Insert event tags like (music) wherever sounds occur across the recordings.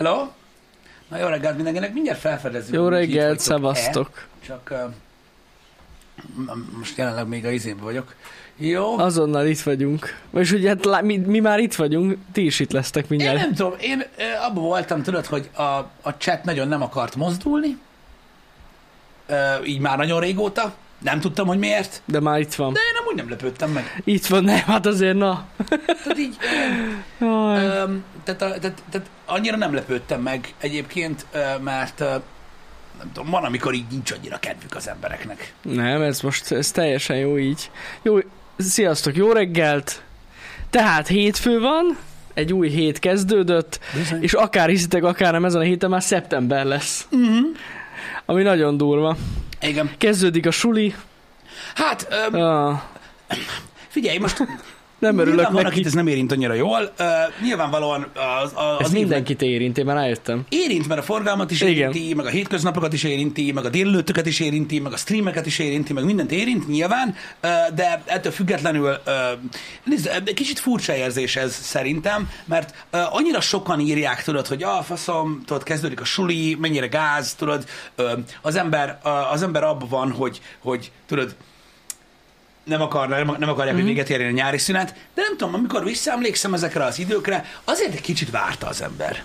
Hello? Na jó reggelt mindenkinek, mindjárt felfedezzük. Jó reggelt, szevasztok. Csak uh, most jelenleg még a izében vagyok. Jó. Azonnal itt vagyunk. És ugye hát lá- mi, mi már itt vagyunk, ti is itt lesztek Én mindjárt. nem tudom, én uh, abban voltam, tudod, hogy a, a chat nagyon nem akart mozdulni. Uh, így már nagyon régóta. Nem tudtam, hogy miért. De már itt van. De én amúgy nem lepődtem meg. Itt van, nem, hát azért na. Tehát így... Öm, tehát, a- tehát, tehát annyira nem lepődtem meg egyébként, mert nem tudom, van, amikor így nincs annyira kedvük az embereknek. Nem, ez most ez teljesen jó így. Jó, sziasztok, jó reggelt. Tehát hétfő van, egy új hét kezdődött, Bizony. és akár hiszitek, akár nem, ezen a héten már szeptember lesz. Uh-huh. Ami nagyon durva. Igen. Kezdődik a suli. Hát, öm, Ah, figyelj, most nem nyilván örülök van, neki. akit ez nem érint annyira jól. Uh, nyilvánvalóan az, az, Ez az évnek mindenkit érint, én már rájöttem. érint, mert a forgalmat is Igen. érinti, meg a hétköznapokat is érinti, meg a délelőttöket is érinti, meg a streameket is érinti, meg mindent érint nyilván, ö, de ettől függetlenül ö, nézd, egy kicsit furcsa érzés ez szerintem, mert ö, annyira sokan írják, tudod, hogy a faszom, tudod, kezdődik a suli, mennyire gáz, tudod, ö, az ember, ö, az ember abban van, hogy, hogy tudod, nem, akarna, nem, nem akarják, hogy véget érjen a nyári szünet, de nem tudom, amikor visszaemlékszem ezekre az időkre, azért egy kicsit várta az ember.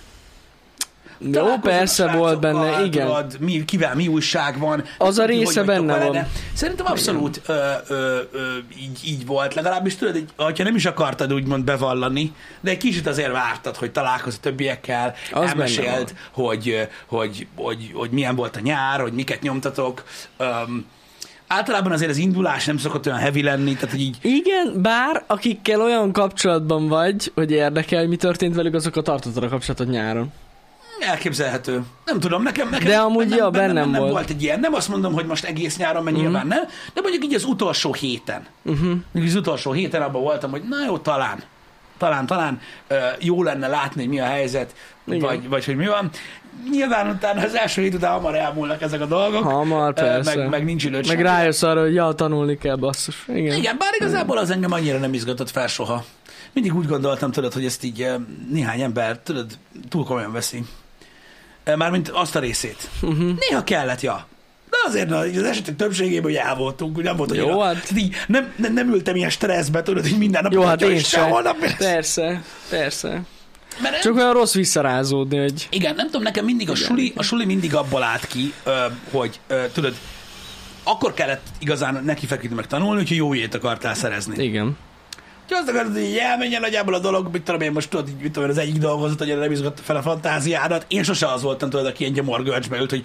Jó, persze volt benne, igen. Tudod, mi, kivel mi újság van. Az a hogy része benne vele, van. Szerintem abszolút ö, ö, ö, így, így volt. Legalábbis tudod, hogy ha nem is akartad úgymond bevallani, de egy kicsit azért vártad, hogy találkozz a többiekkel, Az elmeséld, benne hogy, ö, hogy, hogy, hogy milyen volt a nyár, hogy miket nyomtatok. Um, általában azért az indulás nem szokott olyan heavy lenni, tehát hogy így Igen, bár akikkel olyan kapcsolatban vagy, hogy érdekel, mi történt velük, azokkal tartottad a kapcsolatot nyáron. Elképzelhető. Nem tudom, nekem, nekem De amúgy, bennem, ja, bennem, bennem nem volt. volt egy ilyen. Nem azt mondom, hogy most egész nyáron, mert uh-huh. nyilván nem, de mondjuk így az utolsó héten. Uh-huh. Az utolsó héten abban voltam, hogy na jó, talán, talán, talán jó lenne látni, hogy mi a helyzet, Igen. vagy, vagy hogy mi van. Nyilván utána az első hét után hamar elmúlnak ezek a dolgok. Hamar, persze. Meg, meg nincs időt Meg rájössz arra, hogy ja, tanulni kell, basszus. Igen. Igen, bár igazából az engem annyira nem izgatott fel soha. Mindig úgy gondoltam, tudod, hogy ezt így néhány ember, tudod, túl komolyan veszi. Mármint azt a részét. Uh-huh. Néha kellett, ja. De azért na, az esetek többségében, hogy el voltunk, úgy nem volt, Jó, hát- Tehát így nem, nem, nem, ültem ilyen stresszbe, tudod, hogy minden nap Jó, hát én sem. holnap. Persze, persze. Mert Csak olyan rossz visszarázódni, hogy Igen, nem tudom, nekem mindig a suli, a suli mindig abból állt ki, hogy tudod, akkor kellett igazán neki feküdni meg tanulni, hogyha jó ilyet akartál szerezni. igen. Ha azt akarod, hogy elmenjen nagyjából a dolog, mit tudom én most tudod, mit tudom én, az egyik dolgozat, hogy nem izgatta fel a fantáziádat. Én sose az voltam, tudod, aki ilyen gyomorgörcsbe ült, hogy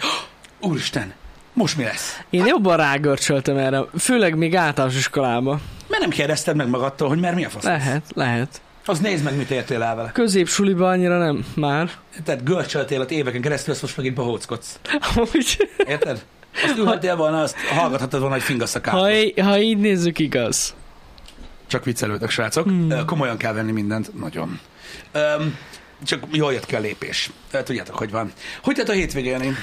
"Oh, úristen, most mi lesz? Én jobban rágörcsöltem erre, főleg még általános iskolába. Mert nem kérdezted meg magadtól, hogy mert mi a fasz? lesz? Lehet, lehet. Az nézd meg, mit értél el vele. Középsuliba annyira nem, már. Tehát görcsöltél ott éveken keresztül, azt most megint behóckodsz. Amúgy, Érted? Azt ülhetél volna, azt hallgathattad volna, hogy fingasz a ha, í- ha így nézzük, igaz. Csak viccelődök, srácok. Hmm. Komolyan kell venni mindent, nagyon. Um, csak jól jött ki a lépés. Tudjátok, hogy van. Hogy tett a? Á,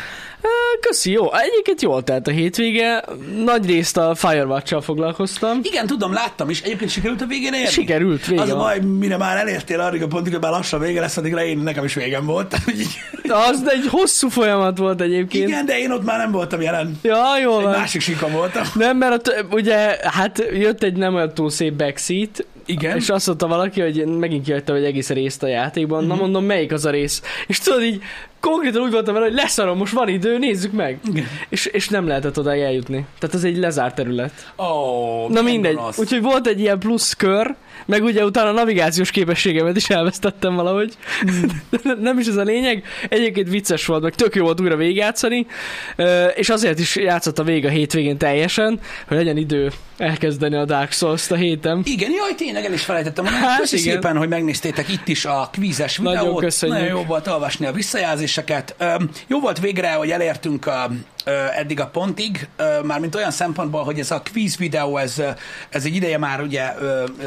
Köszi, jó. Egyébként jól telt a hétvége. Nagy részt a Firewatch-sal foglalkoztam. Igen, tudom, láttam is. Egyébként sikerült a végére érni? Sikerült, vége Az a baj, mire már elértél arra a pontig, hogy már lassan vége lesz, addigra én nekem is végem volt. (laughs) Az egy hosszú folyamat volt egyébként. Igen, de én ott már nem voltam jelen. Ja, jó Egy van. másik síkon voltam. Nem, mert a ugye, hát jött egy nem olyan túl szép backseat, Igen. és azt mondta valaki, hogy megint kihagyta, hogy egész részt a játékban. Mhm. Na mondom, melyik az a rész? És tudod így, konkrétan úgy voltam vele, hogy leszarom, most van idő, nézzük meg. Igen. És, és nem lehetett oda eljutni. Tehát az egy lezárt terület. Oh, Na mindegy. Úgyhogy volt egy ilyen plusz kör, meg ugye utána a navigációs képességemet is elvesztettem valahogy. De (laughs) nem is ez a lényeg. Egyébként vicces volt, meg tök jó volt újra végigjátszani, és azért is játszott a vég a hétvégén teljesen, hogy legyen idő elkezdeni a Dark Souls-t a héten. Igen, jaj, tényleg el is felejtettem mondani. Hát Köszi igen. szépen, hogy megnéztétek itt is a kvízes videót. Nagyon köszönjük. Nagyon jó volt olvasni a visszajelzéseket. Jó volt végre, hogy elértünk a, eddig a pontig, mármint olyan szempontból, hogy ez a kvíz videó, ez, ez egy ideje már ugye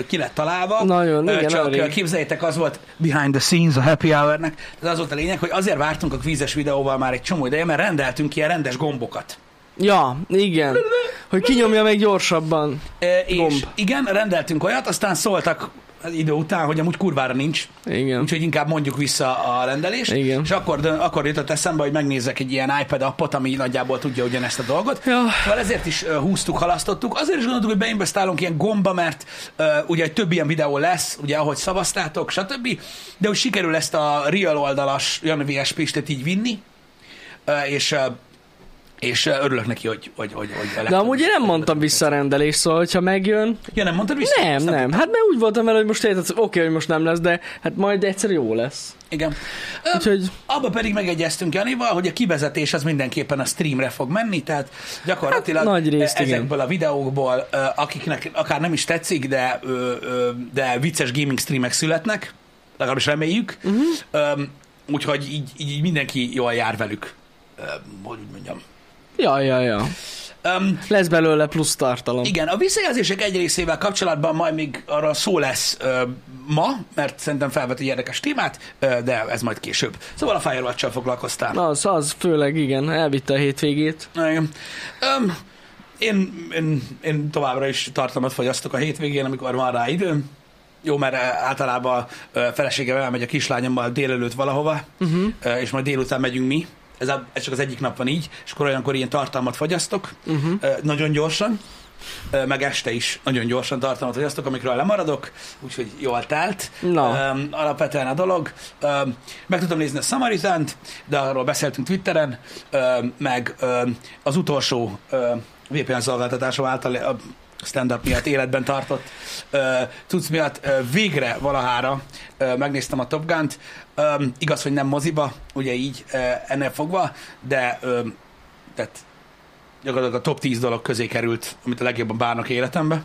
ki lett találva. Nagyon, igen, Csak rég. képzeljétek, az volt behind the scenes a happy hour-nek. Ez az volt a lényeg, hogy azért vártunk a kvízes videóval már egy csomó ideje, mert rendeltünk ilyen rendes gombokat. Ja, igen. Hogy kinyomja meg gyorsabban. E, és Gomb. igen, rendeltünk olyat, aztán szóltak idő után, hogy amúgy kurvára nincs, Igen. úgyhogy inkább mondjuk vissza a rendelést, Igen. és akkor, akkor jutott eszembe, hogy megnézzek egy ilyen iPad appot, ami nagyjából tudja ugyanezt a dolgot. Ja. Szóval ezért is húztuk, halasztottuk. Azért is gondoltuk, hogy beinvestálunk ilyen gomba, mert uh, ugye egy több ilyen videó lesz, ugye ahogy szavaztátok, stb. De hogy sikerül ezt a real oldalas Jan VS Pistet így vinni, uh, és uh, és örülök neki, hogy, hogy, hogy, hogy De amúgy én nem mondtam vissza a rendelést, szóval, hogyha megjön... Ja, nem mondtad vissza? Nem, nem. tudtam. Hát mert úgy voltam vele, hogy most érted, oké, okay, hogy most nem lesz, de hát majd egyszer jó lesz. Igen. Úgyhogy-. Abba pedig megegyeztünk Janival, hogy a kivezetés az mindenképpen a streamre fog menni, tehát gyakorlatilag Hát, nagy részt, ezekből igen. a videókból, akiknek akár nem is tetszik, de, de vicces gaming streamek születnek, legalábbis reméljük, uh-huh. úgyhogy így, így mindenki jól jár velük, hogy úgy mondjam. Ja, ja, ja. Um, Lesz belőle plusz tartalom. igen, a visszajelzések egy részével kapcsolatban majd még arra szó lesz ö, ma, mert szerintem felvet egy érdekes témát, ö, de ez majd később. Szóval a Firewatch-sal foglalkoztál. Az, az főleg, igen, elvitte a hétvégét. Igen. Um, én, én, én továbbra is tartalmat fogyasztok a hétvégén, amikor van rá időm. Jó, mert általában ö, feleségem elmegy a kislányommal délelőtt valahova, uh-huh. és majd délután megyünk mi. Ez, a, ez csak az egyik nap van így, és akkor olyankor ilyen tartalmat fogyasztok, uh-huh. nagyon gyorsan, meg este is nagyon gyorsan tartalmat fogyasztok, amikről lemaradok, úgyhogy jól telt. Na. Um, alapvetően a dolog. Um, meg tudtam nézni a Samarizant, de arról beszéltünk Twitteren, um, meg um, az utolsó um, VPN szolgáltatásom által a stand-up miatt életben tartott cucc miatt végre valahára megnéztem a Top Gun-t. Igaz, hogy nem moziba, ugye így ennél fogva, de tehát gyakorlatilag a top 10 dolog közé került, amit a legjobban bárnak életembe.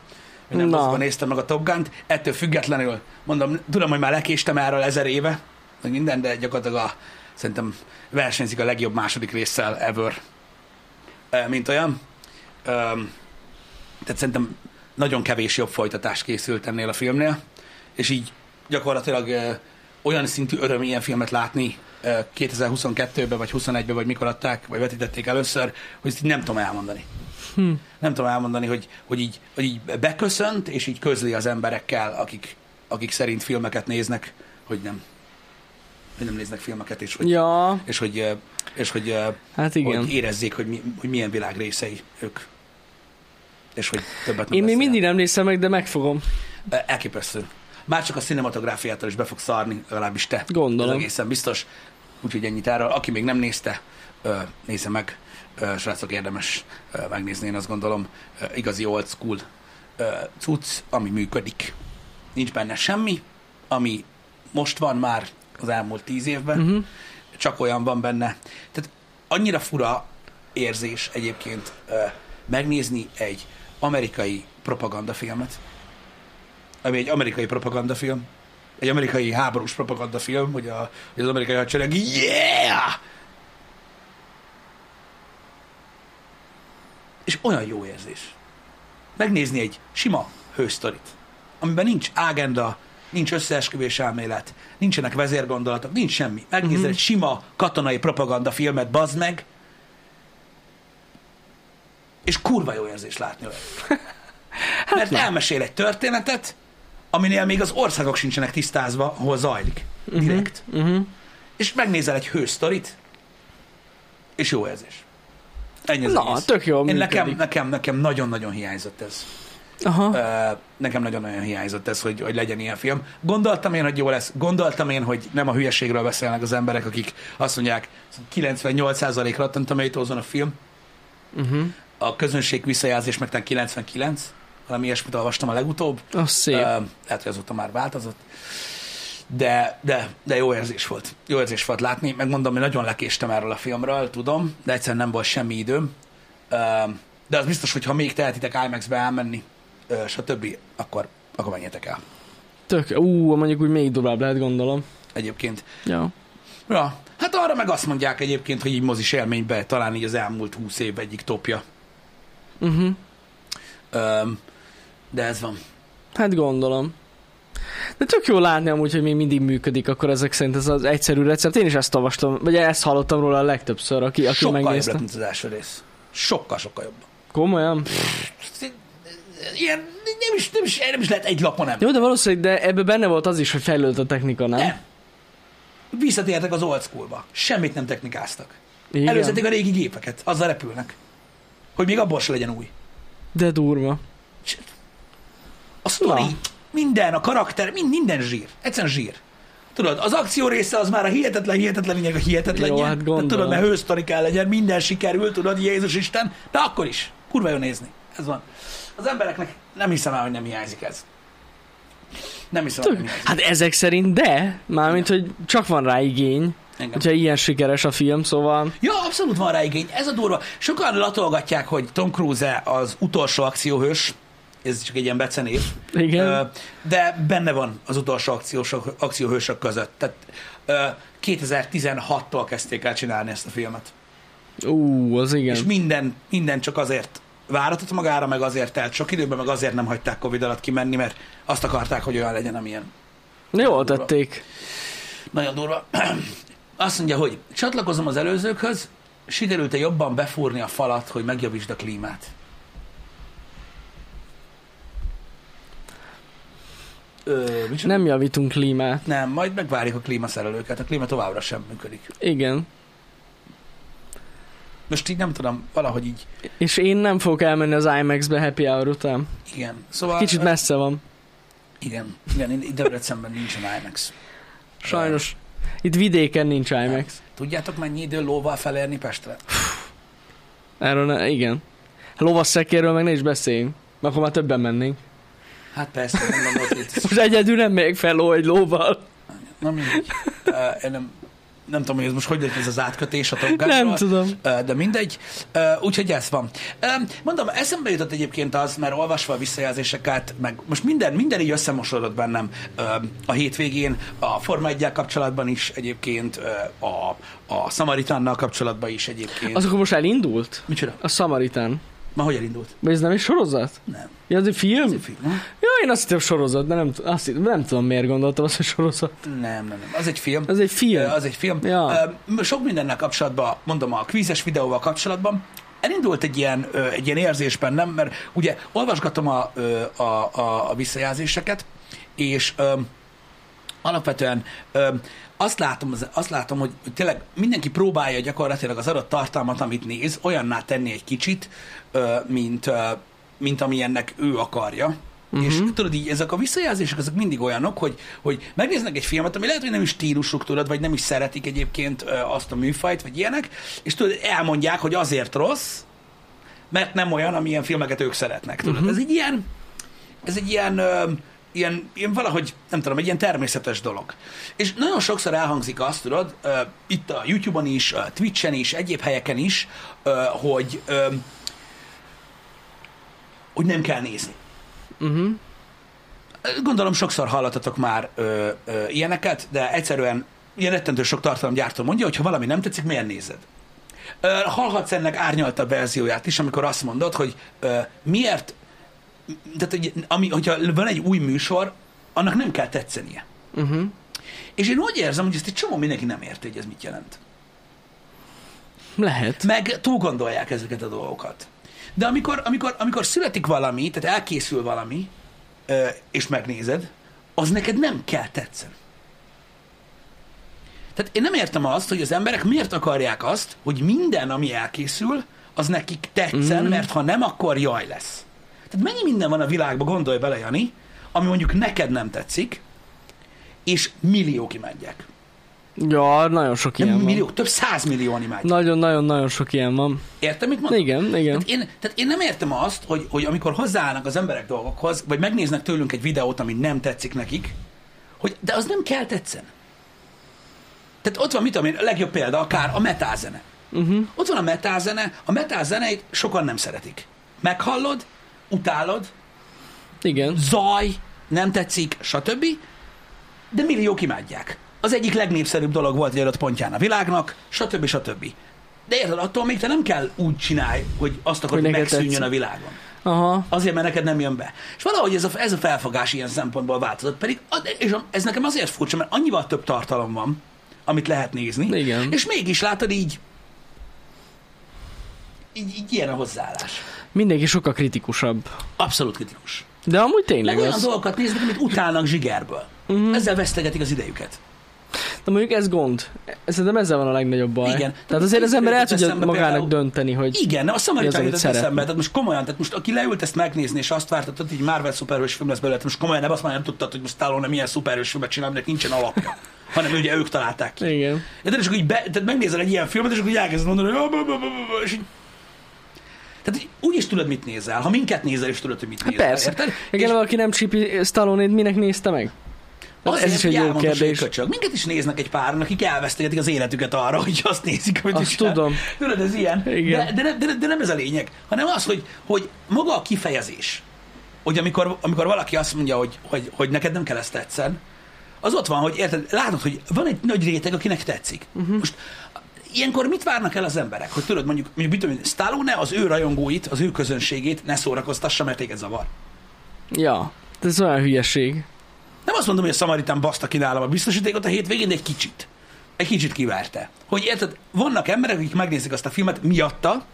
Nem Na. moziban néztem meg a Top Gun-t. Ettől függetlenül, mondom, tudom, hogy már lekéstem erről ezer éve, meg minden, de gyakorlatilag a, szerintem versenyzik a legjobb második résszel ever, mint olyan. Tehát szerintem nagyon kevés jobb folytatás készült ennél a filmnél, és így gyakorlatilag ö, olyan szintű öröm ilyen filmet látni ö, 2022-ben, vagy 21-ben, vagy mikor adták, vagy vetítették először, hogy ezt így nem tudom elmondani. Hm. Nem tudom elmondani, hogy, hogy, így, hogy így beköszönt, és így közli az emberekkel, akik, akik szerint filmeket néznek, hogy nem. Hogy nem néznek filmeket, és hogy, Ja, és hogy, és hogy, hát igen. hogy érezzék, hogy, mi, hogy milyen világ részei ők. És hogy többet nem Én még mindig nem nézem meg, de megfogom. Elképesztő. Már csak a cinematográfiától is be fog szarni, legalábbis te. Gondolom. Ez egészen biztos. Úgyhogy ennyit erről. Aki még nem nézte, nézze meg. Srácok, érdemes megnézni, én azt gondolom. Igazi old school cucc, ami működik. Nincs benne semmi, ami most van már az elmúlt tíz évben. Uh-huh. Csak olyan van benne. Tehát annyira fura érzés egyébként megnézni egy amerikai propagandafilmet, ami egy amerikai propagandafilm, egy amerikai háborús propagandafilm, hogy, a, hogy az amerikai hadsereg yeah! És olyan jó érzés. Megnézni egy sima hősztorit, amiben nincs ágenda, nincs összeesküvés elmélet, nincsenek vezérgondolatok, nincs semmi. Megnézel Mhm. egy sima katonai propagandafilmet, bazd meg, és kurva jó érzés látni olyat. (laughs) Mert na. elmesél egy történetet, aminél még az országok sincsenek tisztázva, hol zajlik. Direkt. Uh-huh. És megnézel egy hősztorit, és jó érzés. Ennyi az Na, egész. tök jól Én működik. nekem, nekem, nekem nagyon-nagyon hiányzott ez. Aha. Uh, nekem nagyon-nagyon hiányzott ez, hogy, hogy legyen ilyen film. Gondoltam én, hogy jó lesz. Gondoltam én, hogy nem a hülyeségről beszélnek az emberek, akik azt mondják, 98% Rotten tomatoes a film, Uh-huh. A közönség visszajelzés meg talán 99, valami ilyesmit olvastam a legutóbb. Az szép. Ö, lehet, hogy azóta már változott. De, de, de jó érzés volt. Jó érzés volt látni. Megmondom, hogy nagyon lekéstem erről a filmről, tudom, de egyszerűen nem volt semmi időm. Ö, De az biztos, hogy ha még tehetitek IMAX-be elmenni, ö, stb., akkor, akkor menjetek el. Tök, ú, mondjuk úgy még durvább lehet, gondolom. Egyébként. Ja. Ja, hát arra meg azt mondják egyébként, hogy így mozis élménybe talán így az elmúlt húsz év egyik topja. Uh-huh. Ö, De ez van. Hát gondolom. De tök jó látni amúgy, hogy még mindig működik, akkor ezek szerint ez az egyszerű recept. Én is ezt olvastam, vagy ezt hallottam róla a legtöbbször, aki, aki Sokkal jobb megnézte. lett, mint az első rész. Sokkal, sokkal jobb. Komolyan? ilyen nem is, nem is, nem is lehet egy lapon nem. Jó, de valószínűleg, de ebben benne volt az is, hogy fejlődött a technika, nem? Nem. Visszatértek az old schoolba. Semmit nem technikáztak. Igen. Előzetik a régi gépeket, azzal repülnek. Hogy még abból se legyen új. De durva. A sztori, Na. minden, a karakter, mind, minden zsír. Egyszerűen zsír. Tudod, az akció része az már a hihetetlen, hihetetlen lényeg a hihetetlen. Jó, hát gondolom. tudod, mert hősztori kell legyen, minden sikerül, tudod, Jézus Isten, de akkor is. Kurva jó nézni. Ez van. Az embereknek nem hiszem el, hogy nem hiányzik ez. Nem hiszem el, hogy nem hiányzik. Hát ezek szerint de, mármint, hogy csak van rá igény, Engem. hogyha ilyen sikeres a film, szóval Ja, abszolút van rá igény. Ez a durva. Sokan latolgatják, hogy Tom Cruise az utolsó akcióhős, ez csak egy ilyen becenév, igen. De benne van az utolsó akciósok, akcióhősök között. Tehát ö, 2016-tól kezdték el csinálni ezt a filmet. Ú, az igen. És minden, minden csak azért váratott magára, meg azért telt sok időben, meg azért nem hagyták Covid alatt kimenni, mert azt akarták, hogy olyan legyen, amilyen. Jól tették. Nagyon durva. (clears throat) Azt mondja, hogy csatlakozom az előzőkhöz, sikerült-e jobban befúrni a falat, hogy megjavítsd a klímát? Ö, micsoda? Nem javítunk klímát. Nem, majd megvárjuk a klímaszerelőket. A klíma továbbra sem működik. Igen. Most így nem tudom, valahogy így. És én nem fogok elmenni az IMAX-be happy hour után. Igen. Szóval... Kicsit messze van. Igen, igen, itt Debrecenben nincsen IMAX. Sajnos. Itt vidéken nincs IMAX. Tudjátok, mennyi idő lóval felérni Pestre? Erről ne, igen. Lovasszekérről meg ne is beszéljünk. Mert akkor már többen mennénk. Hát persze, nem volt itt. Most egyedül nem megyek fel ló egy lóval. Na mindegy. Uh, én nem, nem tudom, hogy ez most hogy lett ez az átkötés a Top Gun-ról. Nem tudom. De mindegy. Úgyhogy ez van. Mondom, eszembe jutott egyébként az, mert olvasva a visszajelzéseket, meg most minden, minden így összemosodott bennem a hétvégén, a Forma 1 kapcsolatban is egyébként, a, a Samaritánnal kapcsolatban is egyébként. Az akkor most elindult? Micsoda? A Samaritan. Ma hogy elindult? Vagy ez nem egy sorozat? Nem. Ja, az egy film? Ez egy film. Ja, én azt hittem sorozat, de nem, azt hittem, nem tudom miért gondoltam azt, hogy sorozat. Nem, nem, nem. Az egy film. Ez egy film. Az egy film. Ja. Sok mindennel kapcsolatban, mondom, a kvízes videóval kapcsolatban, elindult egy ilyen, egy ilyen érzés bennem, mert ugye olvasgatom a, a, a, a visszajelzéseket, és ö, alapvetően ö, azt látom, az- azt látom, hogy tényleg mindenki próbálja gyakorlatilag az adott tartalmat, amit néz, olyanná tenni egy kicsit, ö, mint, ö, mint amilyennek ő akarja. Uh-huh. És tudod így, ezek a visszajelzések, ezek mindig olyanok, hogy, hogy megnéznek egy filmet, ami lehet, hogy nem is stílusuk, tudod, vagy nem is szeretik egyébként azt a műfajt, vagy ilyenek, és tudod, elmondják, hogy azért rossz, mert nem olyan, amilyen filmeket ők szeretnek. Tudod, uh-huh. ez egy ilyen, ez egy ilyen, ilyen, ilyen valahogy, nem tudom, egy ilyen természetes dolog. És nagyon sokszor elhangzik azt, tudod, ö, itt a YouTube-on is, a Twitch-en is, egyéb helyeken is, ö, hogy, ö, hogy nem kell nézni. Uh-huh. Gondolom sokszor hallottatok már ö, ö, ilyeneket, de egyszerűen ilyen rettentő sok tartalomgyártó mondja, hogy ha valami nem tetszik, miért nézed? Ö, hallhatsz ennek árnyaltabb verzióját is, amikor azt mondod, hogy ö, miért, tehát hogy, ami, hogyha van egy új műsor, annak nem kell tetszenie. Uh-huh. És én úgy érzem, hogy ezt egy csomó mindenki nem érti, hogy ez mit jelent. Lehet. Meg túl gondolják ezeket a dolgokat. De amikor, amikor, amikor születik valami, tehát elkészül valami, és megnézed, az neked nem kell tetszen. Tehát én nem értem azt, hogy az emberek miért akarják azt, hogy minden, ami elkészül, az nekik tetszen, mm. mert ha nem, akkor jaj lesz. Tehát mennyi minden van a világban, gondolj bele, Jani, ami mondjuk neked nem tetszik, és milliók imádják. Ja, nagyon sok ilyen van. millió, több százmillióan imádják. Nagyon-nagyon-nagyon sok ilyen van. Értem, mit mondok? Igen, igen. Tehát én, tehát én nem értem azt, hogy, hogy amikor hozzáállnak az emberek dolgokhoz, vagy megnéznek tőlünk egy videót, ami nem tetszik nekik, hogy de az nem kell tetszen. Tehát ott van, mit tudom én, a legjobb példa, akár a metázene. Uh-huh. Ott van a metázene, a metázeneit sokan nem szeretik. Meghallod, utálod, Igen. zaj, nem tetszik, stb. De milliók imádják. Az egyik legnépszerűbb dolog volt egy adott pontján a világnak, stb. stb. De érted, attól még te nem kell úgy csinálj, hogy azt akarod, Hogy megszűnjön tetszik. a világon. Aha. Azért, mert neked nem jön be. És valahogy ez a, ez a felfogás ilyen szempontból változott. Pedig, és ez nekem azért furcsa, mert annyival több tartalom van, amit lehet nézni. Igen. És mégis látod így, így, így ilyen a hozzáállás. Mindenki sokkal kritikusabb. Abszolút kritikus. De amúgy tényleg Meg olyan az. dolgokat néznek, amit utálnak zsigerből. Mhm. Ezzel vesztegetik az idejüket. De mondjuk ez gond. Szerintem ezzel van a legnagyobb baj. Igen. Tehát azért az ember el tudja magának például- dönteni, hogy Igen, a szamaritán jutott eszembe. Tehát most komolyan, tehát most aki leült ezt megnézni, és azt várta, hogy egy Marvel szuperhős film lesz belőle, most komolyan nem azt már nem tudtad, hogy most Stallone milyen szuperhős filmet csinál, aminek nincsen alapja. (laughs) hanem ugye ők találták ki. igen. De akkor így be, tehát megnézel egy ilyen filmet, és akkor így elkezded mondani, hogy így, tehát úgy is tudod, mit nézel. Ha minket nézel, is tudod, hogy mit Hát nézel. persze. Érted? Igen, valaki nem csípi Stallone-t, minek nézte meg? Azért, ez is egy jó kérdés. Köcsög. Minket is néznek egy páran, akik elvesztegetik az életüket arra, hogy azt nézik, amit Azt csinál. tudom. Tudod, ez ilyen. Igen. De, de, de, de, nem ez a lényeg, hanem az, hogy, hogy maga a kifejezés, hogy amikor, amikor valaki azt mondja, hogy, hogy, hogy neked nem kell ezt tetszen, az ott van, hogy érted, látod, hogy van egy nagy réteg, akinek tetszik. Uh-huh. Most ilyenkor mit várnak el az emberek? Hogy tudod, mondjuk, mondjuk mit tudom, Stallone az ő rajongóit, az ő közönségét ne szórakoztassa, mert téged zavar. Ja. Ez olyan hülyeség. Nem azt mondom, hogy a Szamaritán baszta ki nálam a biztosítékot a hétvégén, de egy kicsit. Egy kicsit kiverte. Hogy érted, vannak emberek, akik megnézik azt a filmet miatta,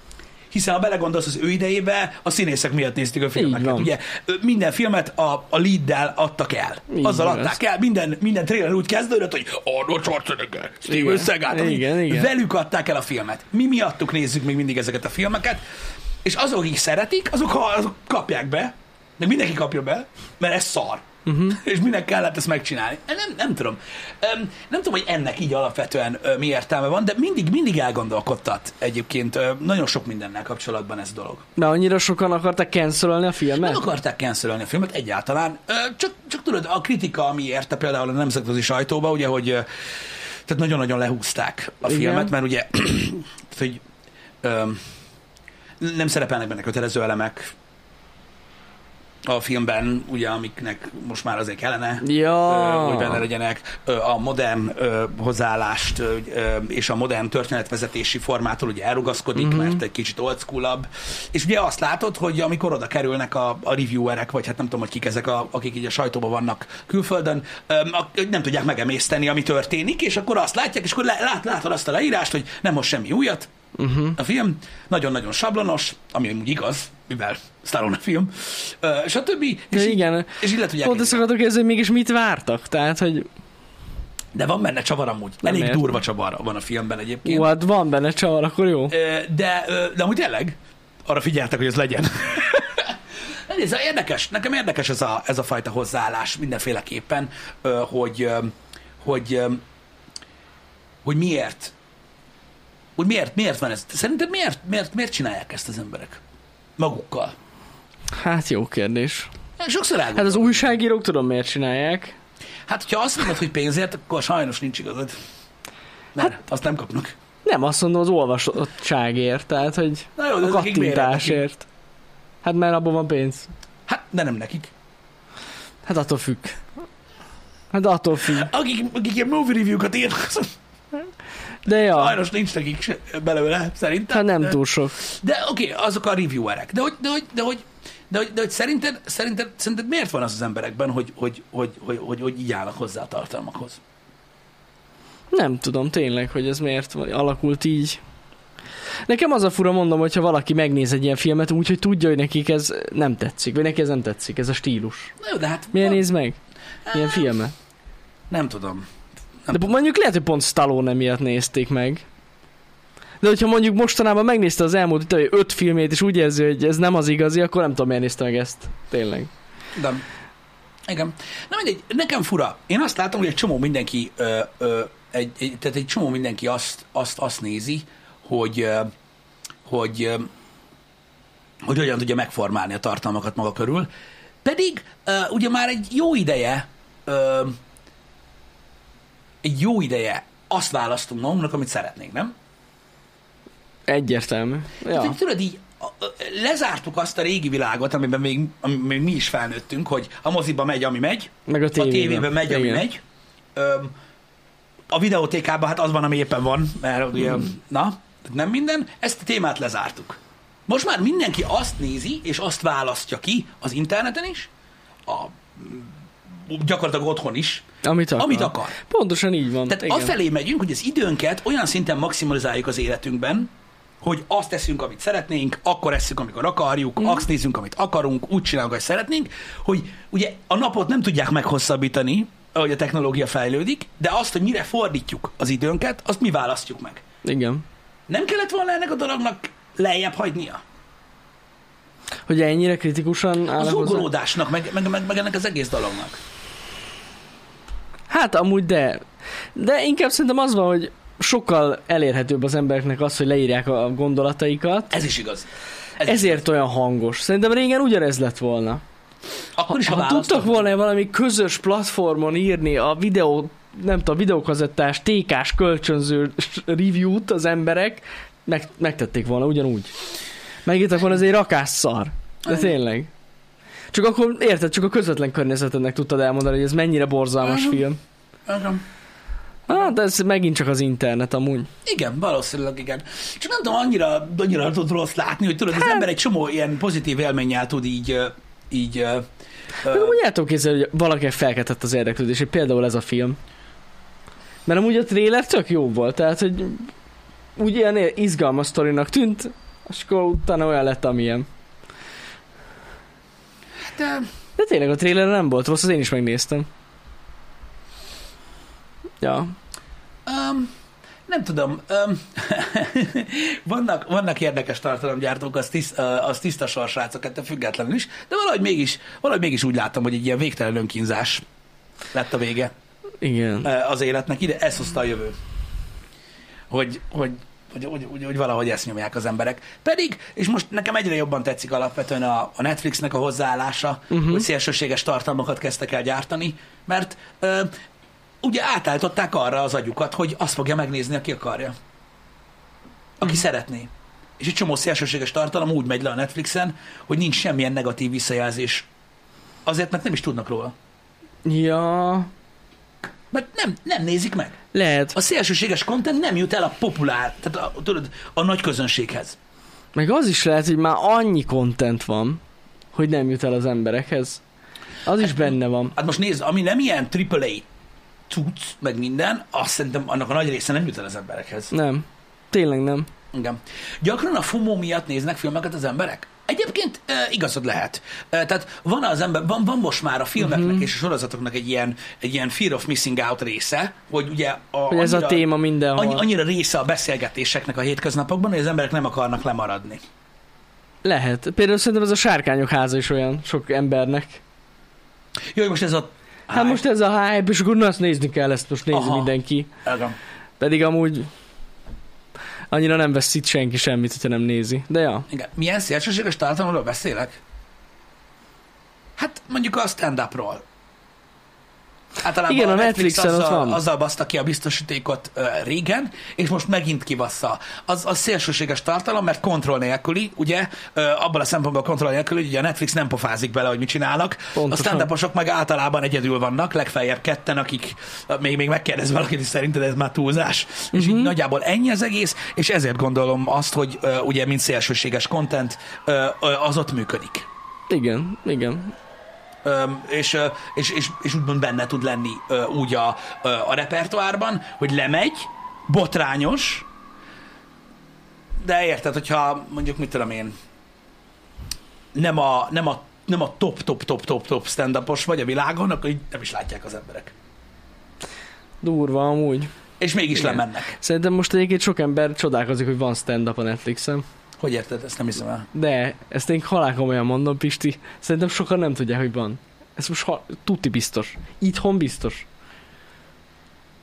hiszen ha belegondolsz az ő idejébe, a színészek miatt nézték a filmeket. Ugye minden filmet a, a leaddel adtak el. Így Azzal van adták el. Minden, minden trailer úgy kezdődött, hogy Arnold Schwarzenegger, Steven. Seagal. Igen, igen. Velük adták el a filmet. Mi miattuk nézzük még mindig ezeket a filmeket. És azok, akik szeretik, azok, azok kapják be, meg mindenki kapja be, mert ez szar. Uh-huh. (laughs) És minek kellett ezt megcsinálni? Nem, nem tudom. Nem tudom, hogy ennek így alapvetően mi értelme van, de mindig, mindig elgondolkodtat egyébként nagyon sok mindennel kapcsolatban ez a dolog. De annyira sokan akarták cancelölni a filmet? Nem akarták cancelölni a filmet egyáltalán, csak, csak tudod, a kritika, ami érte például a nemzetközi sajtóba, ugye, hogy tehát nagyon-nagyon lehúzták a Igen. filmet, mert ugye, (clears throat) hogy nem szerepelnek benne kötelező elemek a filmben, ugye, amiknek most már azért kellene, Ja. hogy benne legyenek, a modern hozzáállást és a modern történetvezetési formától ugye elrugaszkodik, uh-huh. mert egy kicsit old school és ugye azt látod, hogy amikor oda kerülnek a, a reviewerek, vagy hát nem tudom, hogy kik ezek, a, akik így a sajtóban vannak külföldön, nem tudják megemészteni, ami történik, és akkor azt látják, és akkor lát, látod azt a leírást, hogy nem most semmi újat, uh-huh. a film, nagyon-nagyon sablonos, ami amúgy igaz, mivel Stallone a film, ö, és a többi, De és, így- igen. és így le tudják Pont ezt akartok kérdezni, hogy mégis mit vártak? Tehát, hogy De van benne csavar amúgy. Nem Elég értem. durva csavar van a filmben egyébként. jó, hát van benne csavar, akkor jó. De, ö, de amúgy tényleg arra figyeltek, hogy ez legyen. (laughs) Ez érdekes, nekem érdekes ez a, ez a fajta hozzáállás mindenféleképpen, hogy, hogy, hogy miért, hogy miért, miért van ez. Szerinted miért, miért, miért csinálják ezt az emberek? Magukkal. Hát jó kérdés. Sokszor Hát az újságírók tudom miért csinálják. Hát, hogyha azt mondod, hogy pénzért, akkor sajnos nincs igazad. Mert hát, azt nem kapnak. Nem azt mondom az olvasottságért, tehát hogy Na jó, de a kattintásért. Hát mert abban van pénz. Hát, de nem nekik. Hát attól függ. Hát attól függ. Akik, akik ilyen movie review-kat írnak, De ja, sajnos nincs nekik se belőle, szerintem. hát nem de, túl sok. De oké, okay, azok a reviewerek. De hogy, de hogy, de hogy, de hogy, de hogy szerinted, szerinted, szerinted miért van az az emberekben, hogy, hogy, hogy, hogy, hogy, hogy így állnak hozzá a tartalmakhoz? Nem tudom tényleg, hogy ez miért alakult így. Nekem az a fura mondom, hogyha valaki megnéz egy ilyen filmet úgy, hogy tudja, hogy nekik ez nem tetszik, vagy neki ez nem tetszik, ez a stílus. Na jó, de hát... Milyen van- néz meg? Ilyen filmet. Nem tudom. De mondjuk lehet, hogy pont Stallone miatt nézték meg. De hogyha mondjuk mostanában megnézte az elmúlt tudom, öt filmét, és úgy érzi, hogy ez nem az igazi, akkor nem tudom, miért nézte meg ezt. Tényleg. De, igen. Na mindegy, nekem fura. Én azt látom, hogy egy csomó mindenki, ö, ö, egy, egy, tehát egy csomó mindenki azt, azt, azt nézi, hogy, ö, hogy, ö, hogy hogyan tudja megformálni a tartalmakat maga körül. Pedig ö, ugye már egy jó ideje, ö, egy jó ideje azt választunk magunknak, amit szeretnénk, nem? Egyértelmű. Ja. Tehát, tudod, így lezártuk azt a régi világot, amiben még, amiben még mi is felnőttünk, hogy a moziba megy, ami megy, Meg a a tévében. tévében megy, ami Igen. megy. Öm, a videótékában hát az van, ami éppen van, mert ugye, na, nem minden. Ezt a témát lezártuk. Most már mindenki azt nézi, és azt választja ki az interneten is, a, gyakorlatilag otthon is, Amit akar. amit akar. Pontosan így van. Tehát igen. afelé megyünk, hogy az időnket olyan szinten maximalizáljuk az életünkben, hogy azt teszünk, amit szeretnénk, akkor eszünk, amikor akarjuk, mm. azt nézzünk, amit akarunk, úgy csinálunk, ahogy szeretnénk, hogy ugye a napot nem tudják meghosszabbítani, ahogy a technológia fejlődik, de azt, hogy mire fordítjuk az időnket, azt mi választjuk meg. Igen. Nem kellett volna ennek a dolognak lejjebb hagynia? Hogy ennyire kritikusan áll Az hozzá? ugolódásnak, meg, meg, meg, meg ennek az egész dolognak. Hát amúgy de. De inkább szerintem az van, hogy sokkal elérhetőbb az embereknek az, hogy leírják a gondolataikat. Ez is igaz. Ez is Ezért olyan hangos. Szerintem régen ugyanez lett volna. Akkor is, ha, Ha tudtak volna valami közös platformon írni a videó, nem tudom, videókazettás, tékás, kölcsönző review-t az emberek, meg, megtették volna ugyanúgy. Megírtak volna, ez egy rakásszar. De tényleg. Csak akkor, érted, csak a közvetlen környezetednek tudtad elmondani, hogy ez mennyire borzalmas film. Ah, de ez megint csak az internet amúgy. Igen, valószínűleg igen. Csak nem tudom, annyira, annyira tudod rossz látni, hogy tudod, az ember egy csomó ilyen pozitív élménnyel tud így, így Meg ö, amúgy el tudom képzelni, hogy valaki felkeltett az érdeklődését, például ez a film. Mert amúgy a trailer tök jó volt, tehát, hogy úgy ilyen izgalmas sztorinak tűnt, és akkor utána olyan lett, amilyen. de De tényleg a trailer nem volt rossz, az én is megnéztem. Ja. Um, nem tudom. Um, (laughs) vannak, vannak érdekes tartalomgyártók, az, tiszt, az tiszta sorsrácok, ettől függetlenül is, de valahogy mégis, valahogy mégis úgy látom, hogy egy ilyen végtelen önkínzás lett a vége Igen. az életnek. Ide ezt hozta a jövő. Hogy, hogy, hogy, hogy, hogy, hogy valahogy ezt nyomják az emberek. Pedig, és most nekem egyre jobban tetszik alapvetően a, a Netflixnek a hozzáállása, uh-huh. hogy szélsőséges tartalmakat kezdtek el gyártani, mert uh, ugye átállították arra az agyukat, hogy azt fogja megnézni, aki akarja. Aki szeretné. És egy csomó szélsőséges tartalom úgy megy le a Netflixen, hogy nincs semmilyen negatív visszajelzés. Azért, mert nem is tudnak róla. Ja, Mert nem, nem nézik meg. lehet. A szélsőséges content nem jut el a populár, tehát a, tudod, a nagy közönséghez. Meg az is lehet, hogy már annyi content van, hogy nem jut el az emberekhez. Az is benne van. Hát most nézd, ami nem ilyen AAA cucc, meg minden, azt szerintem annak a nagy része nem jut el az emberekhez. Nem. Tényleg nem. Igen. Gyakran a FOMO miatt néznek filmeket az emberek? Egyébként e, igazad lehet. E, tehát van az ember, van, van most már a filmeknek uh-huh. és a sorozatoknak egy ilyen, egy ilyen fear of missing out része, hogy ugye a, Hogy ez a téma mindenhol. annyi, annyira része a beszélgetéseknek a hétköznapokban, hogy az emberek nem akarnak lemaradni. Lehet. Például szerintem ez a sárkányok háza is olyan sok embernek. Jó, most ez a... Hát most ez a hype, és akkor azt nézni kell, ezt most nézi Aha. mindenki. Igen. Pedig amúgy annyira nem veszít senki semmit, hogyha nem nézi. De ja. Igen. Milyen szélsőséges tartalomról beszélek? Hát mondjuk a stand-upról. Általában Igen, a Netflix Netflixen ott azzal, van. azzal baszta ki a biztosítékot uh, régen, és most megint kivassza. Az, az szélsőséges tartalom, mert kontroll nélküli, ugye, uh, abban a szempontból kontroll nélküli, hogy ugye a Netflix nem pofázik bele, hogy mit csinálnak. Pontosan. A stand meg általában egyedül vannak, legfeljebb ketten, akik uh, még, még megkérdez valakit, és szerinted ez már túlzás. Uh-huh. És így nagyjából ennyi az egész, és ezért gondolom azt, hogy uh, ugye, mint szélsőséges content, uh, uh, az ott működik. Igen, igen. És, és, és, és úgymond benne tud lenni úgy a, a repertoárban, hogy lemegy, botrányos, de érted, hogyha mondjuk, mit tudom én, nem a, nem a, nem a top, top, top, top, top stand vagy a világon, akkor így nem is látják az emberek. Durva amúgy. És mégis Igen. lemennek. Szerintem most egyébként sok ember csodálkozik, hogy van stand-up a Netflixen. Hogy érted? Ezt nem hiszem el. De, ezt én halál komolyan mondom, Pisti. Szerintem sokan nem tudják, hogy van. Ez most ha- tuti biztos. Itthon biztos.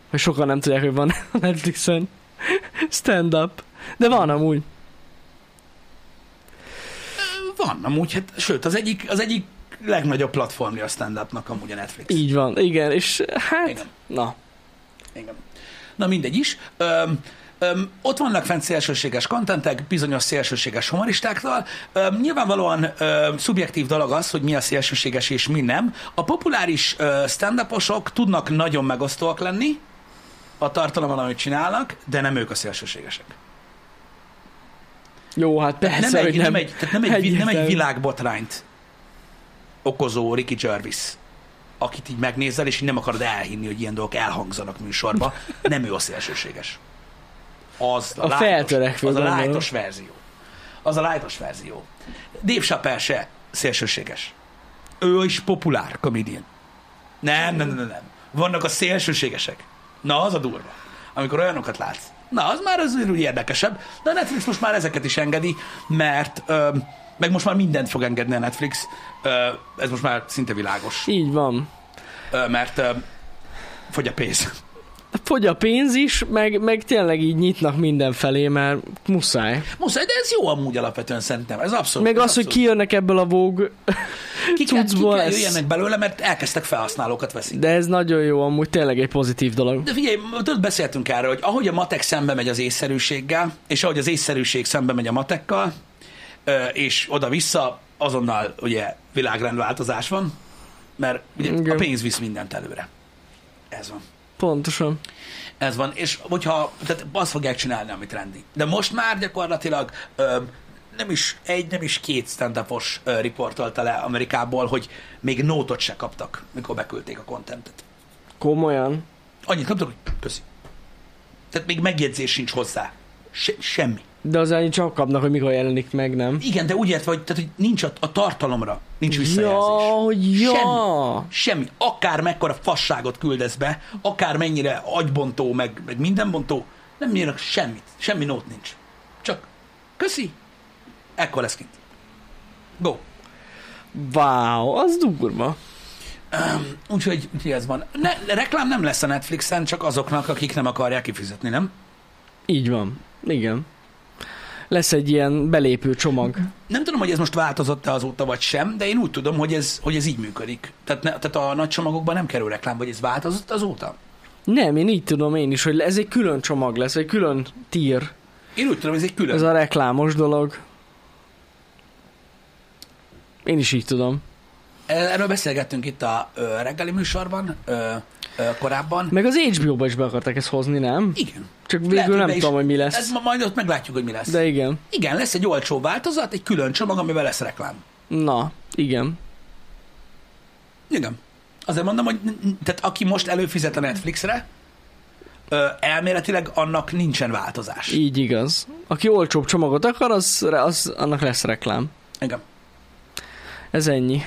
Hogy sokan nem tudják, hogy van (laughs) a Netflixen stand-up. De van amúgy. Van, amúgy, hát, sőt, az egyik, az egyik legnagyobb platformja a stand-upnak amúgy a Netflix. Így van, igen, és hát, Igen. na, Igen. Na mindegy is. Öm, öm, ott vannak fent szélsőséges kontentek, bizonyos szélsőséges humoristáktól. Öm, nyilvánvalóan öm, szubjektív dolog az, hogy mi a szélsőséges és mi nem. A populáris stand-uposok tudnak nagyon megosztóak lenni a tartalommal, amit csinálnak, de nem ők a szélsőségesek. jó, hát persze, nem, egy, hogy nem, nem. egy, tehát nem, egy, vi- nem egy világbotrányt okozó Ricky Gervais, akit így megnézel, és így nem akarod elhinni, hogy ilyen dolgok elhangzanak műsorba. Nem ő a szélsőséges. Az A feltörekvő, az a lájtos verzió. Az a lájtos verzió. Dave Chappelle se szélsőséges. Ő is populár comedian. Nem, nem, nem, nem. Vannak a szélsőségesek. Na, az a durva. Amikor olyanokat látsz. Na, az már az úgy érdekesebb. De a Netflix most már ezeket is engedi, mert ö, meg most már mindent fog engedni a Netflix. Ö, ez most már szinte világos. Így van. Ö, mert ö, fogy a pénz. Fogy a pénz is, meg, meg tényleg így nyitnak mindenfelé, mert muszáj. Muszáj, de ez jó amúgy alapvetően szerintem. Ez abszolút. Meg ez az, hogy kijönnek ebből a Vogue (laughs) ki kell, ki kell ez- jöjjenek belőle, mert elkezdtek felhasználókat veszni. De ez nagyon jó, amúgy tényleg egy pozitív dolog. De figyelj, tudod, beszéltünk erről, hogy ahogy a matek szembe megy az észszerűséggel, és ahogy az észszerűség szembe megy a matekkal, és oda-vissza, azonnal ugye világrendváltozás van, mert ugye Igen. a pénz visz mindent előre. Ez van. Pontosan. Ez van, és hogyha, tehát azt fogják csinálni, amit rendi. De most már gyakorlatilag ö, nem is egy, nem is két stand ö, riportolta le Amerikából, hogy még nótot se kaptak, mikor beküldték a kontentet. Komolyan. Annyit kaptak, hogy köszi. Tehát még megjegyzés sincs hozzá. Se, semmi. De az annyit csak kapnak, hogy mikor jelenik meg, nem? Igen, de úgy értve, hogy, tehát, hogy nincs a, a tartalomra, nincs visszajelzés. Ja, ja. Semmi. Semmi. Akár mekkora fasságot küldesz be, akár mennyire agybontó, meg, meg mindenbontó, nem írnak semmit. Semmi nót nincs. Csak köszi, ekkor lesz kint. Go. Wow, az durva. Úgyhogy, úgyhogy ez van. Ne, reklám nem lesz a Netflixen, csak azoknak, akik nem akarják kifizetni, nem? Így van. Igen. Lesz egy ilyen belépő csomag. Nem tudom, hogy ez most változott-e azóta, vagy sem, de én úgy tudom, hogy ez, hogy ez így működik. Tehát, ne, tehát a nagy csomagokban nem kerül reklám, vagy ez változott azóta? Nem, én így tudom én is, hogy ez egy külön csomag lesz, egy külön tír. Én úgy tudom, ez egy külön. Ez a reklámos dolog. Én is így tudom. Erről beszélgettünk itt a ö, reggeli műsorban ö, korábban. Meg az HBO-ba is be akarták ezt hozni, nem? Igen. Csak végül Lehet, nem tudom, hogy mi Ez lesz. ma- majd ott meglátjuk, hogy mi lesz. De igen. Igen, lesz egy olcsó változat, egy külön csomag, amiben lesz reklám. Na, igen. Igen. Azért mondom, hogy tehát aki most előfizet a Netflixre, elméletileg annak nincsen változás. Így igaz. Aki olcsóbb csomagot akar, az, az annak lesz reklám. Igen. Ez ennyi.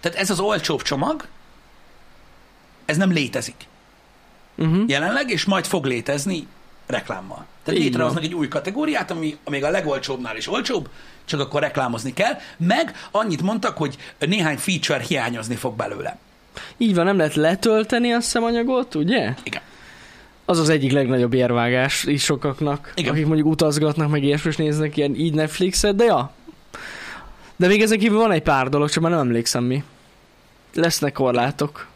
Tehát ez az olcsóbb csomag, ez nem létezik Uh-huh. jelenleg, és majd fog létezni reklámmal. Tehát Így létrehoznak egy új kategóriát, ami még a legolcsóbbnál is olcsóbb, csak akkor reklámozni kell, meg annyit mondtak, hogy néhány feature hiányozni fog belőle. Így van, nem lehet letölteni a szemanyagot, ugye? Igen. Az az egyik legnagyobb érvágás is sokaknak, Igen. akik mondjuk utazgatnak, meg ilyesmi, és néznek ilyen így Netflixet, de ja. De még ezen kívül van egy pár dolog, csak már nem emlékszem mi. Lesznek korlátok.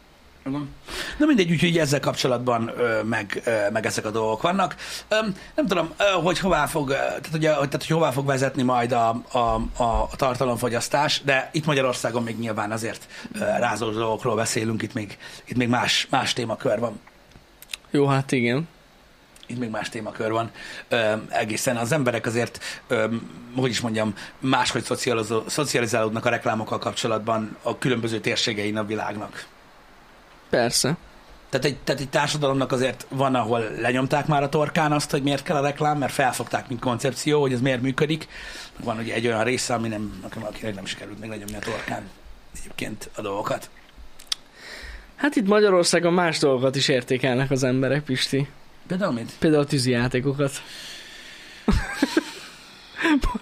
Na mindegy, úgyhogy ezzel kapcsolatban ö, meg, ö, meg ezek a dolgok vannak. Ö, nem tudom, ö, hogy hová fog, tehát, ugye, hogy, tehát, hogy hová fog vezetni majd a, a, a, tartalomfogyasztás, de itt Magyarországon még nyilván azért ö, rázós dolgokról beszélünk, itt még, itt még más, más témakör van. Jó, hát igen. itt még más témakör van. Ö, egészen az emberek azért, ö, hogy is mondjam, máshogy szocializálódnak a reklámokkal kapcsolatban a különböző térségein a világnak. Persze. Tehát egy, tehát egy társadalomnak azért van, ahol lenyomták már a torkán azt, hogy miért kell a reklám, mert felfogták, mint koncepció, hogy ez miért működik. Van ugye egy olyan része, ami nem, akinek nem sikerült még lenyomni a torkán egyébként a dolgokat. Hát itt Magyarországon más dolgokat is értékelnek az emberek, Pisti. Például mit? Például a tűzijátékokat. (laughs)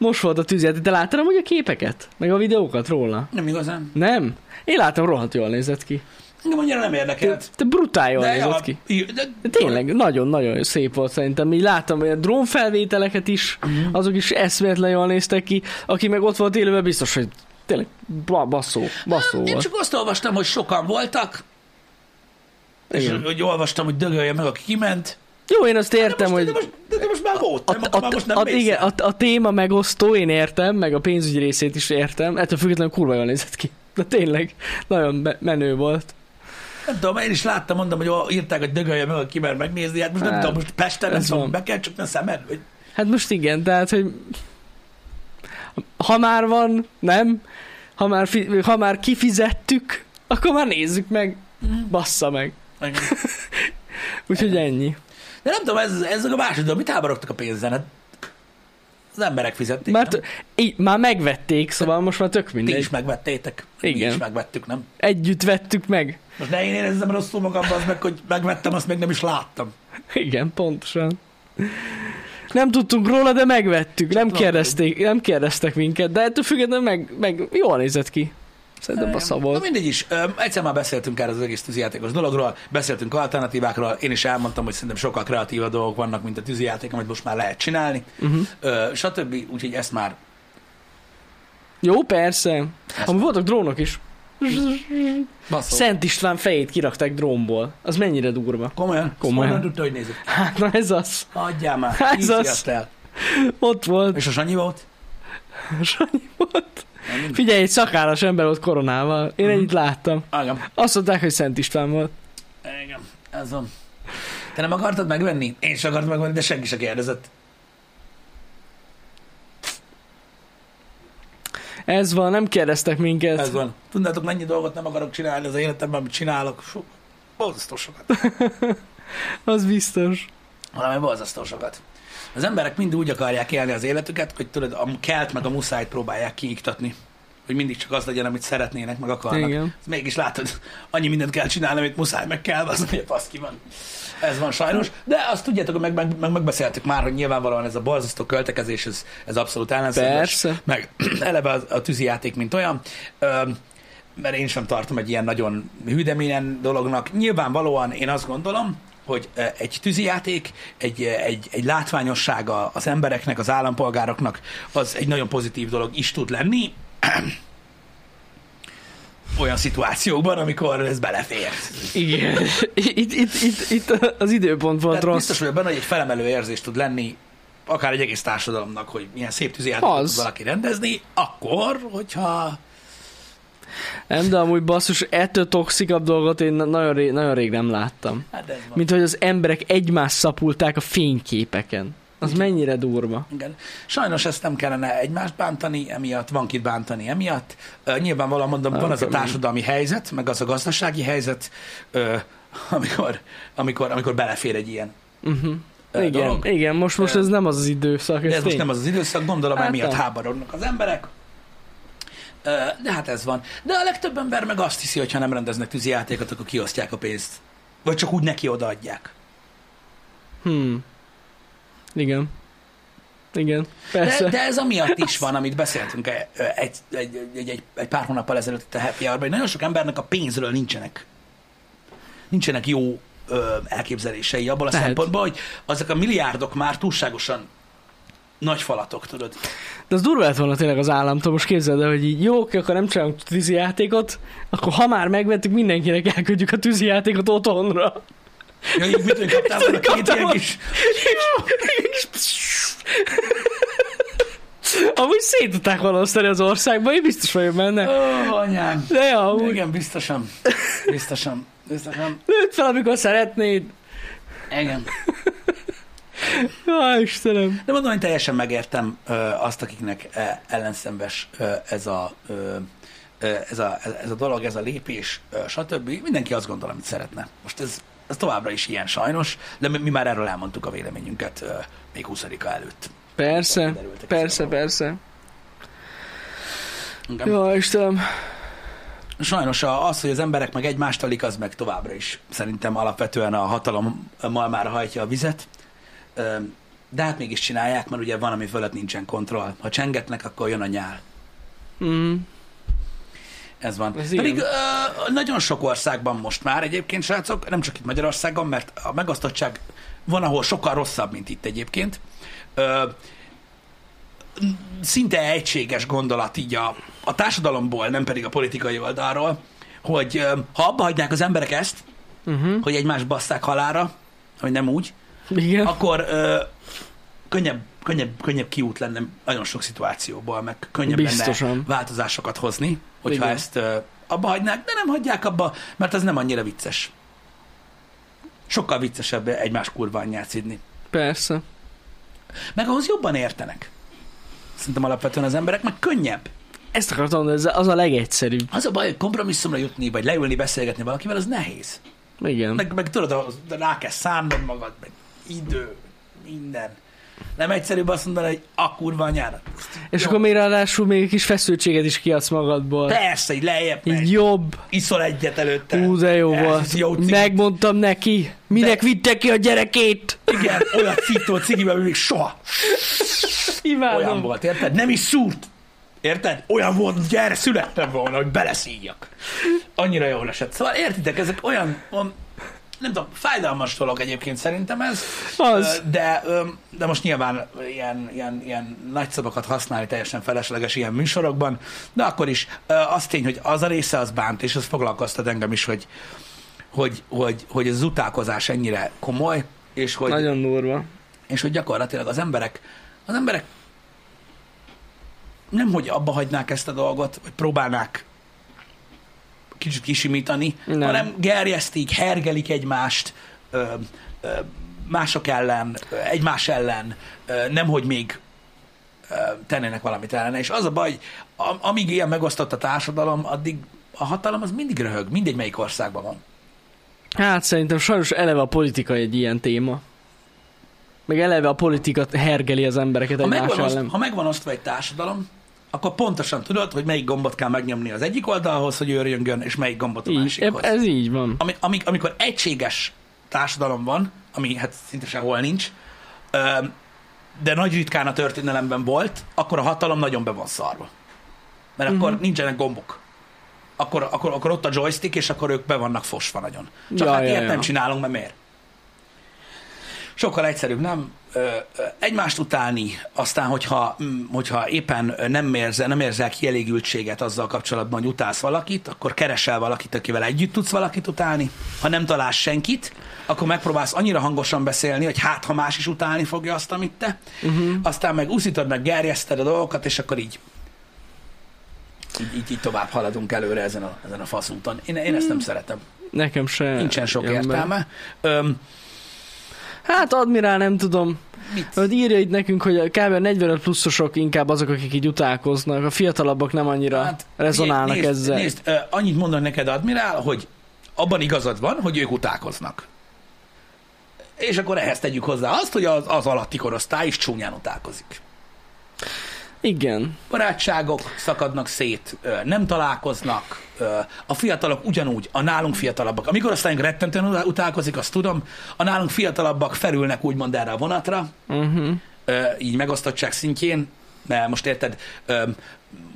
Most volt a tűzijáték. Te láttad amúgy a képeket? Meg a videókat róla? Nem igazán. Nem? Én láttam, rohadt jól nézett ki. Engem annyira nem Te, érdekelt. te brutál jól De, nézett ja, ki. de, De tényleg, nagyon-nagyon szép volt szerintem. Így láttam olyan drónfelvételeket is, Mhm. azok is eszméletlen jól néztek ki. Aki meg ott volt élőben, biztos, hogy tényleg ba- basszó, basszó Én volt. csak azt olvastam, hogy sokan voltak, és Igen. hogy olvastam, hogy dögölje meg, aki kiment. Jó, én azt De értem, most, hogy... de de, de most már volt, A, nem? a, már most nem a, igen, a, a téma megosztó, én értem, meg a pénzügyi részét is értem. Ettől függetlenül kurva jól nézett ki. De tényleg, nagyon menő volt. Nem tudom, én is láttam, mondom, hogy írták, hogy dögölje meg, aki mer megnézni. Hát most nem Hát, tudom, most Pesten nem tudom, be kell csukni a szemed. Vagy... Hát most igen, tehát, hogy ha már van, nem, ha már, fi, ha már kifizettük, akkor már nézzük meg, bassza meg. (laughs) Úgyhogy ennyi. De nem tudom, ez, ezek a második, mit háborogtak a pénzen? Hát az emberek fizették, Mert így, már megvették, szóval most már tök Ti mindegy. is megvettétek. Mi Igen. is megvettük, nem? Együtt vettük meg. Most ne én érezzem rosszul magamban, az meg, hogy megvettem, azt még nem is láttam. Igen, pontosan. Nem tudtunk róla, de megvettük. Nem kérdezték, nem kérdeztek minket, de ettől függetlenül meg, meg jól nézett ki. Szerintem a Na volt. mindegy is. Egyszer már beszéltünk erről az egész tűzijátékos dologról, beszéltünk alternatívákról, én is elmondtam, hogy szerintem sokkal kreatívabb dolgok vannak, mint a tűzijáték, amit most már lehet csinálni, Uh-huh. Stb. Úgyhogy ezt már Jó, persze. Amúgy voltak drónok is. baszol. Szent István fejét kirakták drónból. Az mennyire durva. Komolyan? Komolyan. Honnan tudta, hogy nézett? Hát na ez az. Adjál már, Ez az. el. Ott volt. És a Sanyi volt? Sanyi volt. Nem. Figyelj, egy szakállas ember volt koronával. Én Mhm. ennyit láttam. Igen. Azt mondták, hogy Szent István volt. Igen, ez van. Te nem akartad megvenni? Én sem akartam megvenni, de senki se kérdezett. Ez van, nem kérdeztek minket. Ez van. Tudnátok, mennyi dolgot nem akarok csinálni az életemben, amit csinálok? So, borzasztó sokat. (laughs) Az biztos. Valami borzasztó sokat. Az emberek mind úgy akarják élni az életüket, hogy tudod, a kelt meg a muszájt próbálják kiiktatni. Hogy mindig csak az legyen, amit szeretnének, meg akarnak. Igen. Mégis látod, annyi mindent kell csinálni, amit muszáj, meg kell, az hogy fasz ki van. Ez van sajnos. De azt tudjátok, hogy meg, meg, meg megbeszéltük már, hogy nyilvánvalóan ez a borzasztó költekezés, ez, ez abszolút ellenszeres. Meg (clears throat) eleve a, a tűzijáték, mint olyan. Ö, mert én sem tartom egy ilyen nagyon hűdeményen dolognak. Nyilvánvalóan én azt gondolom, hogy egy tűzijáték, egy, egy, egy látványossága az embereknek, az állampolgároknak, az egy nagyon pozitív dolog is tud lenni. (clears throat) Olyan szituációkban, amikor ez belefér. Igen. Itt, itt, itt, itt az időpont volt Tehát rossz. biztos vagyok benne, hogy egy felemelő érzés tud lenni akár egy egész társadalomnak, hogy milyen szép tűzijátékot Az. tud valaki rendezni, akkor, hogyha Nem, de amúgy basszus, ettől toxikabb dolgot én nagyon, rég, nagyon rég nem láttam. Hát. Mint hogy az emberek egymást szapulták a fényképeken. Az mennyire durva. Igen. Sajnos ezt nem kellene egymást bántani emiatt, van kit bántani emiatt. Uh, nyilvánvalóan mondom, Ah, van az a társadalmi helyzet, meg az a gazdasági helyzet, uh, (laughs) amikor, amikor, amikor belefér egy ilyen Uh-huh. uh, Igen, dolog. igen, most, most ez nem az az időszak. Ez ez most nem az az időszak, gondolom, Hát emiatt nem. háborodnak az emberek. De hát ez van. De a legtöbb ember meg azt hiszi, hogy ha nem rendeznek tűzijátékot, akkor kiosztják a pénzt. Vagy csak úgy neki odaadják. Hmm. Igen. Igen, persze. De, de ez amiatt is van, amit beszéltünk egy, egy, egy, egy, egy, pár hónappal ezelőtt itt a Happy Hour-ban, hogy nagyon sok embernek a pénzről nincsenek. Nincsenek jó ö, elképzelései abból a Lehet. szempontból, hogy azok a milliárdok már túlságosan nagy falatok, tudod. De az durva lett volna tényleg az államtól, most képzeld el, hogy így jó, oké, akkor nem csinálunk tűzijátékot, akkor ha már megvettük, mindenkinek elküldjük a tűzijátékot otthonra. Ja, így mit hogy kaptál volna két ilyen kis... Amúgy szét tudták volna osztani az országba, én biztos vagyok benne. Ó, anyám. De ja, amúgy Igen, biztosan. Biztosan. Biztosan. lőtt fel, amikor szeretnéd. Igen. Jó, Istenem. De mondom, hogy teljesen megértem azt, akiknek ellenszenves ez a ez a, ez a dolog, ez a lépés, stb. Mindenki azt gondol, amit szeretne. Most ez, ez továbbra is ilyen sajnos, de mi, mi már erről elmondtuk a véleményünket még 20 előtt. Persze, persze, persze. Igen. Jó, Istenem. Sajnos az, hogy az emberek meg egymást alik, az meg továbbra is szerintem alapvetően a hatalom malmára hajtja a vizet. De hát mégis csinálják, mert ugye van, ami fölött nincsen kontroll. Ha csengetnek, akkor jön a nyál. Mm. Ez van. Ez Pedig ö, nagyon sok országban most már egyébként, srácok, nem csak itt Magyarországon, mert a megosztottság van, ahol sokkal rosszabb, mint itt egyébként. Ö, szinte egységes gondolat így a, a társadalomból, nem pedig a politikai oldalról, hogy ha abba hagynák az emberek ezt, Uh-huh. hogy egymást basszák halára, hogy nem úgy, Igen. akkor ö, könnyebb, könnyebb, könnyebb kiút lenne nagyon sok szituációból, meg könnyebb Biztosan. lenne változásokat hozni, hogyha Igen. ezt ö, abba hagynák, de nem hagyják abba, mert az nem annyira vicces. Sokkal viccesebb egymás kurva anyját szidni. Persze. Meg ahhoz jobban értenek. Szerintem alapvetően az emberek, meg könnyebb. Ezt akartam ez az a legegyszerűbb. Az a baj, hogy kompromisszumra jutni, vagy leülni, beszélgetni valakivel, az nehéz. Igen. Meg, meg tudod, rá kell szánnod magad, meg idő, minden. Nem egyszerűbb azt mondani, hogy a kurva anyára. És Jó. akkor még ráadásul még egy kis feszültséget is kiadsz magadból. Persze, így lejjebb megy. Így jobb. Iszol egyet előtte. Ú, de jó Ez volt. Jó cigi. Megmondtam neki, minek De- vitte ki a gyerekét. Igen, (laughs) olyan citó cigiben, még soha. Imádom. Olyan volt, érted? Nem is szúrt. Érted? Olyan volt, gyere, születtem volna, hogy beleszíjak. Annyira jól esett. Szóval értitek, ezek olyan, olyan nem tudom, fájdalmas dolog egyébként szerintem ez, Az. De, de most nyilván ilyen, ilyen, ilyen nagy szavakat használni teljesen felesleges ilyen műsorokban, de akkor is az tény, hogy az a része az bánt, és az foglalkoztat engem is, hogy, hogy, hogy, hogy az utálkozás ennyire komoly, és hogy, Nagyon durva. és hogy gyakorlatilag az emberek, az emberek nem, hogy abba hagynák ezt a dolgot, vagy próbálnák kicsit kisimítani, Nem. nem. hanem gerjesztik, hergelik egymást, ö, ö, mások ellen, egymás ellen, nemhogy még tennének valamit ellene. És az a baj, amíg ilyen megosztott a társadalom, addig a hatalom az mindig röhög, mindegy melyik országban van. Hát szerintem sajnos eleve a politika egy ilyen téma. Meg eleve a politika hergeli az embereket Ha egymás megvan, ellen. oszt, ha megvan osztva egy társadalom, akkor pontosan tudod, hogy melyik gombot kell megnyomni az egyik oldalhoz, hogy őrjöngön, és melyik gombot a Így, másikhoz. ez így van. Ami, amik, amikor egységes társadalom van, ami hát szinte sehol nincs, de nagy ritkán a történelemben volt, akkor a hatalom nagyon be van szarva. Mert akkor Mhm. nincsenek gombok. Akkor, akkor, akkor ott a joystick, és akkor ők be vannak fosva nagyon. Csak Ja, hát ja, ilyet ja. nem csinálunk, mert miért? Sokkal egyszerűbb, nem? Egymást utálni, aztán, hogyha, mm, hogyha éppen nem érzel, nem érzel kielégültséget azzal kapcsolatban, hogy utálsz valakit, akkor keresel valakit, akivel együtt tudsz valakit utálni. Ha nem találsz senkit, akkor megpróbálsz annyira hangosan beszélni, hogy hát, ha más is utálni fogja azt, amit te. Uh-huh. Aztán meg úszítod, meg gerjeszted a dolgokat, és akkor így így, így, így tovább haladunk előre ezen a, ezen a faszúton. Én, én ezt nem szeretem. Nekem se. Nincsen sok jön értelme. Öm, Hát admirál, nem tudom. mit? Hogy írja itt nekünk, hogy kb. 45 pluszosok inkább azok, akik így utálkoznak. A fiatalabbak nem annyira hát, rezonálnak nézd, ezzel. Nézd, ö, annyit mondom neked, Admirál, hogy abban igazad van, hogy ők utálkoznak. És akkor ehhez tegyük hozzá azt, hogy az, az alatti korosztály is csúnyán utálkozik. Igen. Barátságok szakadnak szét, nem találkoznak, a fiatalok ugyanúgy, a nálunk fiatalabbak. Amikor aztán rettentően utálkozik, azt tudom, a nálunk fiatalabbak felülnek úgymond erre a vonatra, Uh-huh. így megosztottság szintjén, mert most érted,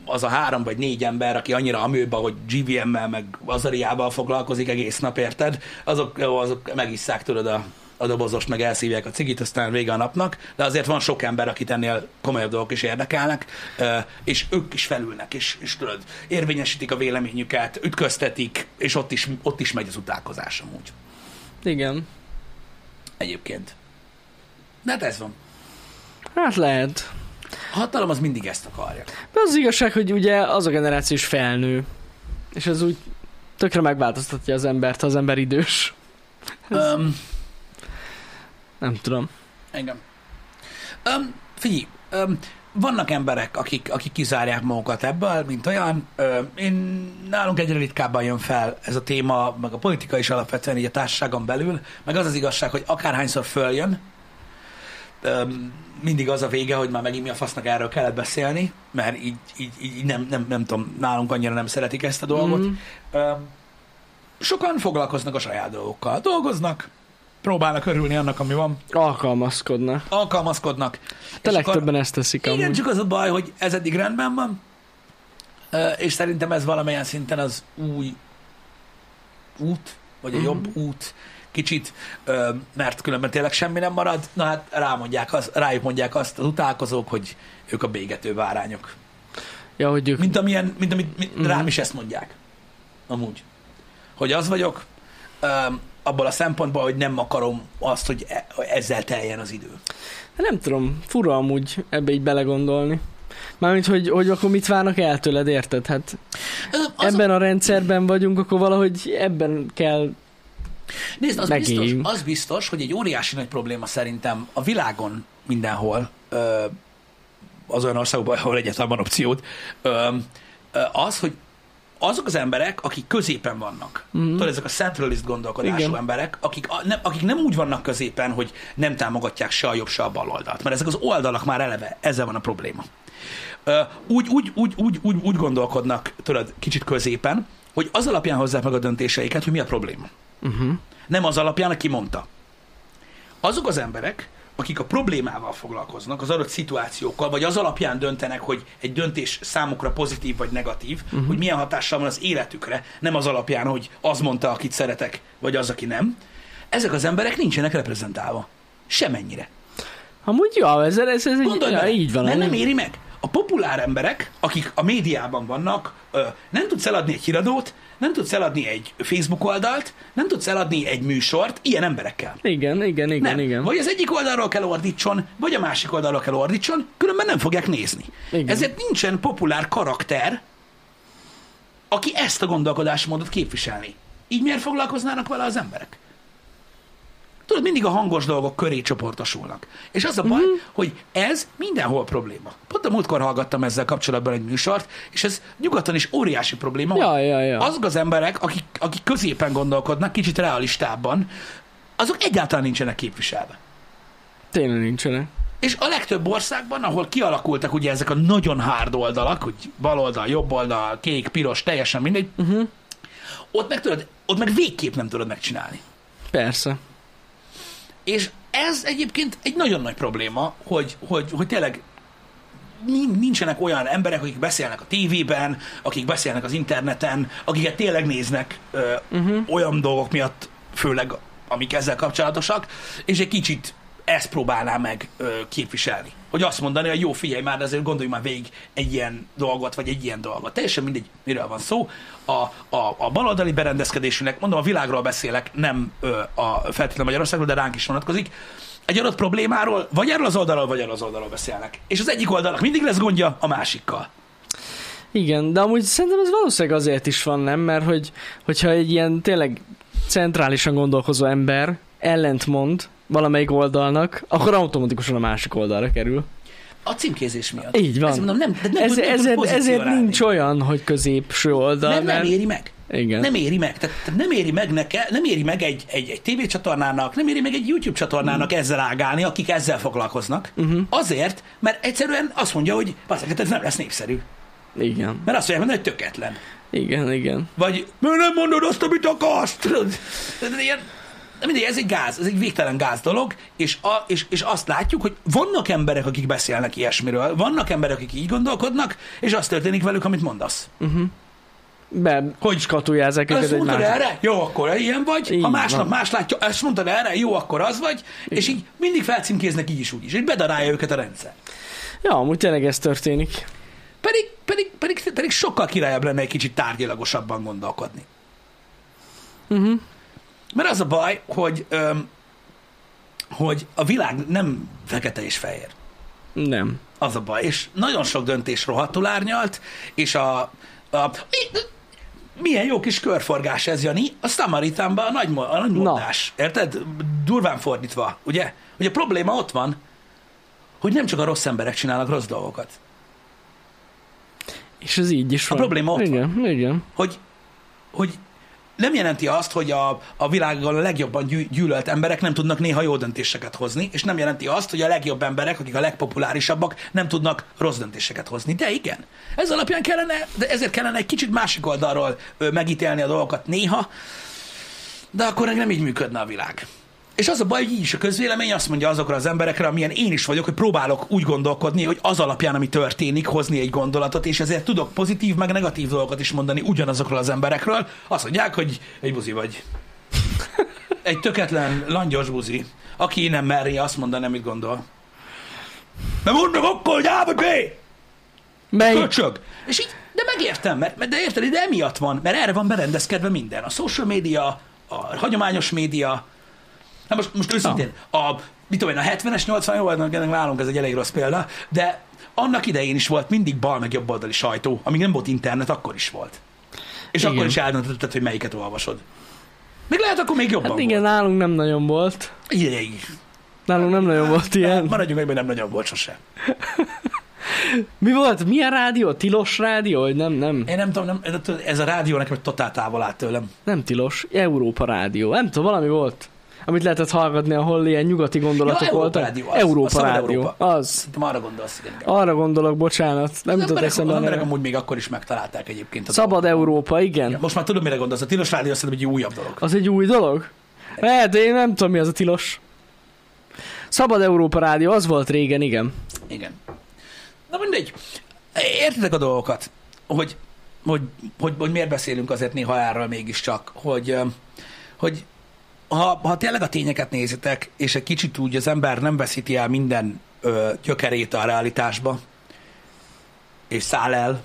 az a három vagy négy ember, aki annyira amőba, hogy GVM-mel, meg Azariával foglalkozik egész nap, érted, azok, azok megisszák, tudod, a, a dobozost, meg elszívják a cigit, aztán vége a napnak, de azért van sok ember, akit ennél komolyabb dolgok is érdekelnek, és ők is felülnek, és, és tudod, érvényesítik a véleményüket, ütköztetik, és ott is, ott is megy az utálkozás amúgy. Igen. Egyébként. De hát ez van. Hát lehet. A hatalom az mindig ezt akarja. De az igazság, hogy ugye az a generáció is felnő. És ez úgy tökre megváltoztatja az embert, ha az ember idős. Um, Nem tudom. Engem. Um, figyelj, um, vannak emberek, akik, akik kizárják magukat ebből, mint olyan. Um, én nálunk egyre ritkábban jön fel ez a téma, meg a politika is alapvetően így a társaságon belül, meg az az igazság, hogy akárhányszor följön, um, mindig az a vége, hogy már megint mi a fasznak erről kellett beszélni, mert így, így, így nem, nem, nem tudom, nálunk annyira nem szeretik ezt a dolgot. Mhm. Um, sokan foglalkoznak a saját dolgokkal. Dolgoznak, próbálnak örülni annak, ami van, Alkalmazkodnak. alkalmazkodnak. Te És akkor- legtöbben ezt teszik Igen, amúgy. csak az a baj, hogy ez eddig rendben van, és szerintem ez valamilyen szinten az új út, vagy a Mhm. jobb út kicsit, mert különben tényleg semmi nem marad. Na hát rámondják az, rájuk mondják azt az utálkozók, hogy ők a bégető bárányok. Ja, hogy ők... Mint amilyen, mint amit mint Mhm. rám is ezt mondják. Amúgy. Hogy az vagyok, abból a szempontból, hogy nem akarom azt, hogy e- ezzel teljen az idő. Nem tudom, fura amúgy ebbe így belegondolni. Mármint, hogy, hogy akkor mit várnak el tőled, érted? Hát Ö, Az ebben a rendszerben vagyunk, akkor valahogy ebben kell... Nézd, az biztos, az biztos, hogy egy óriási nagy probléma szerintem a világon mindenhol, ö, az olyan országokban, ahol egyáltalán van ö, az, hogy azok az emberek, akik középen vannak, mm. tudod, ezek a centralist gondolkodású Igen. emberek, akik, a, nem, akik nem úgy vannak középen, hogy nem támogatják se a jobb, se a bal oldalt, mert ezek az oldalak már eleve, ezzel van a probléma. Úgy, úgy, úgy, úgy, úgy, úgy gondolkodnak, tudod, kicsit középen, hogy az alapján hozzák meg a döntéseiket, hogy mi a probléma. Uh-huh. Nem az alapján, aki mondta. Azok az emberek, akik a problémával foglalkoznak, az adott szituációkkal, vagy az alapján döntenek, hogy egy döntés számukra pozitív vagy negatív, uh-huh. hogy milyen hatással van az életükre, nem az alapján, hogy az mondta, akit szeretek, vagy az, aki nem. Ezek az emberek nincsenek reprezentálva. Semennyire. Amúgy jó, ez, ez, ez egy, Gondolj ja, bele, így van. Mert nem éri meg. A populár emberek, akik a médiában vannak, ö, nem tudsz eladni egy híradót, nem tudsz eladni egy Facebook oldalt, nem tudsz eladni egy műsort ilyen emberekkel. Igen, igen, igen, nem. igen. Vagy az egyik oldalról kell ordítson, vagy a másik oldalról kell ordítson, különben nem fogják nézni. Igen. Ezért nincsen populár karakter, aki ezt a gondolkodásmódot képviselni. Így miért foglalkoznának vele az emberek? Tudod, mindig a hangos dolgok köré csoportosulnak. És az a baj, uh-huh. hogy ez mindenhol probléma. Pont a múltkor hallgattam ezzel kapcsolatban egy műsort, és ez nyugaton is óriási probléma. Ja, ja, ja. Azok az emberek, akik, akik középen gondolkodnak, kicsit realistábban, azok egyáltalán nincsenek képviselve. Tényleg nincsenek. És a legtöbb országban, ahol kialakultak ugye ezek a nagyon hard oldalak, hogy bal oldal, jobb oldal, kék, piros, teljesen mindegy, Uh-huh. ott meg tudod, ott meg végképp nem tudod megcsinálni. Persze. És ez egyébként egy nagyon nagy probléma, hogy, hogy, hogy tényleg nin- nincsenek olyan emberek, akik beszélnek a tévében, akik beszélnek az interneten, akiket tényleg néznek ö, uh-huh. olyan dolgok miatt, főleg amik ezzel kapcsolatosak, és egy kicsit ezt próbálná meg ö, képviselni. Hogy azt mondani, hogy jó, figyelj már, de azért gondolj már végig egy ilyen dolgot, vagy egy ilyen dolgot. Teljesen mindegy, miről van szó. A, a, a baloldali berendezkedésünknek, mondom, a világról beszélek, nem ö, a feltétlenül Magyarországról, de ránk is vonatkozik. Egy adott problémáról, vagy erről az oldalról, vagy erről az oldalról beszélnek. És az egyik oldalnak mindig lesz gondja a másikkal. Igen, de amúgy szerintem ez valószínűleg azért is van, nem? Mert hogy, hogyha egy ilyen tényleg centrálisan gondolkozó ember ellentmond valamelyik oldalnak, akkor automatikusan a másik oldalra kerül. A címkézés miatt. Így van. Ezt mondom, nem, de nem, Ez, nem ezért, ezért nincs olyan, hogy középső oldal, Nem, nem éri meg. Igen. Nem éri meg. Tehát, nem éri meg neke, nem éri meg egy, egy, egy tévécsatornának, nem éri meg egy YouTube csatornának Mm. ezzel ágálni, akik ezzel foglalkoznak. Uh-huh. Azért, mert egyszerűen azt mondja, hogy bazzeg, ez nem lesz népszerű. Igen. Mert azt mondja, hogy tökéletlen. Igen, igen. Vagy, mert nem mondod azt, amit akarsz. Ilyen, mindegy, ez egy gáz, ez egy végtelen gáz dolog, és, a, és, és azt látjuk, hogy vannak emberek, akik beszélnek ilyesmiről, vannak emberek, akik így gondolkodnak, és az történik velük, amit mondasz. Be, hogy skatujázzák őket Ezt mondtad erre? Jó, akkor ilyen vagy. Így ha másnap van. más látja, ezt mondtad erre? Jó, akkor az vagy. És így mindig felcímkéznek így is úgy is. És bedarálja őket a rendszer. Ja, amúgy tényleg ez történik. Pedig, pedig, pedig, pedig sokkal királyabb lenne egy kicsit tárgyilagosabban gondolkodni. Uh-huh. Mert az a baj, hogy, öm, hogy a világ nem fekete és fehér. Nem. Az a baj. És nagyon sok döntés rohadtul árnyalt, és a, a milyen jó kis körforgás ez, Jani. A Samaritánban a nagy, a nagy Na. mondás. Érted? Durván fordítva, ugye? Hogy a probléma ott van, hogy nem csak a rossz emberek csinálnak rossz dolgokat. És ez így is van. probléma ott igen, Igen, Hogy, hogy nem jelenti azt, hogy a, a világon a legjobban gyű, gyűlölt emberek nem tudnak néha jó döntéseket hozni, és nem jelenti azt, hogy a legjobb emberek, akik a legpopulárisabbak, nem tudnak rossz döntéseket hozni. De igen, ez alapján kellene, de ezért kellene egy kicsit másik oldalról megítélni a dolgokat néha, de akkor nem így működne a világ. És az a baj, hogy így is a közvélemény azt mondja azokra az emberekre, amilyen én is vagyok, hogy próbálok úgy gondolkodni, hogy az alapján, ami történik, hozni egy gondolatot, és ezért tudok pozitív, meg negatív dolgokat is mondani ugyanazokról az emberekről. Azt mondják, hogy egy buzi vagy. (laughs) Egy töketlen, langyos buzi, aki nem meri azt mondani, amit gondol. Nem mondd meg akkor, hogy A vagy B! Melyik? Köcsög! És így, de megértem, mert, mert de érted, de emiatt van, mert erre van berendezkedve minden. A social média, a hagyományos média, Na most, most őszintén, a, mit tudom én, a 70-es, 80 jó, ennek nálunk ez egy elég rossz példa, de annak idején is volt mindig bal meg jobb oldali sajtó, amíg nem volt internet, akkor is volt. És Igen. akkor is eldöntötted, hogy melyiket olvasod. Még lehet, akkor még jobban Hát igen, nálunk nem nagyon volt. volt. Igen, Nálunk nem nagyon volt ilyen. Maradjunk meg, mert nem nagyon volt sose. Mi volt? Milyen rádió? Tilos rádió? Nem, nem, Én nem tudom, nem, ez a rádió nekem totál távol áll tőlem. nem tilos. Európa rádió. Nem tudom, valami volt. Amit lehetett hallgatni, ahol ilyen nyugati gondolatok Ja, voltak. rádió, az. Európa A rádió. Európa. Az. Szerintem arra gondolsz, igen. igen. Arra gondolok, bocsánat. Nem Az emberek, eszembe az emberek amúgy még akkor is megtalálták egyébként. a Szabad dolgokat. Európa, igen. Ja, Most már tudom, mire gondolsz. A tilos rádió szerintem egy újabb dolog. Az egy új dolog? Lehet, én nem tudom, mi az a tilos. Szabad Európa Rádió, az volt régen, igen. Igen. Na mindegy. Értitek a dolgokat, hogy, hogy, hogy, hogy miért beszélünk azért néha erről mégiscsak, hogy, hogy ha, ha tényleg a tényeket nézitek, és egy kicsit úgy az ember nem veszíti el minden ö, gyökerét a realitásba, és száll el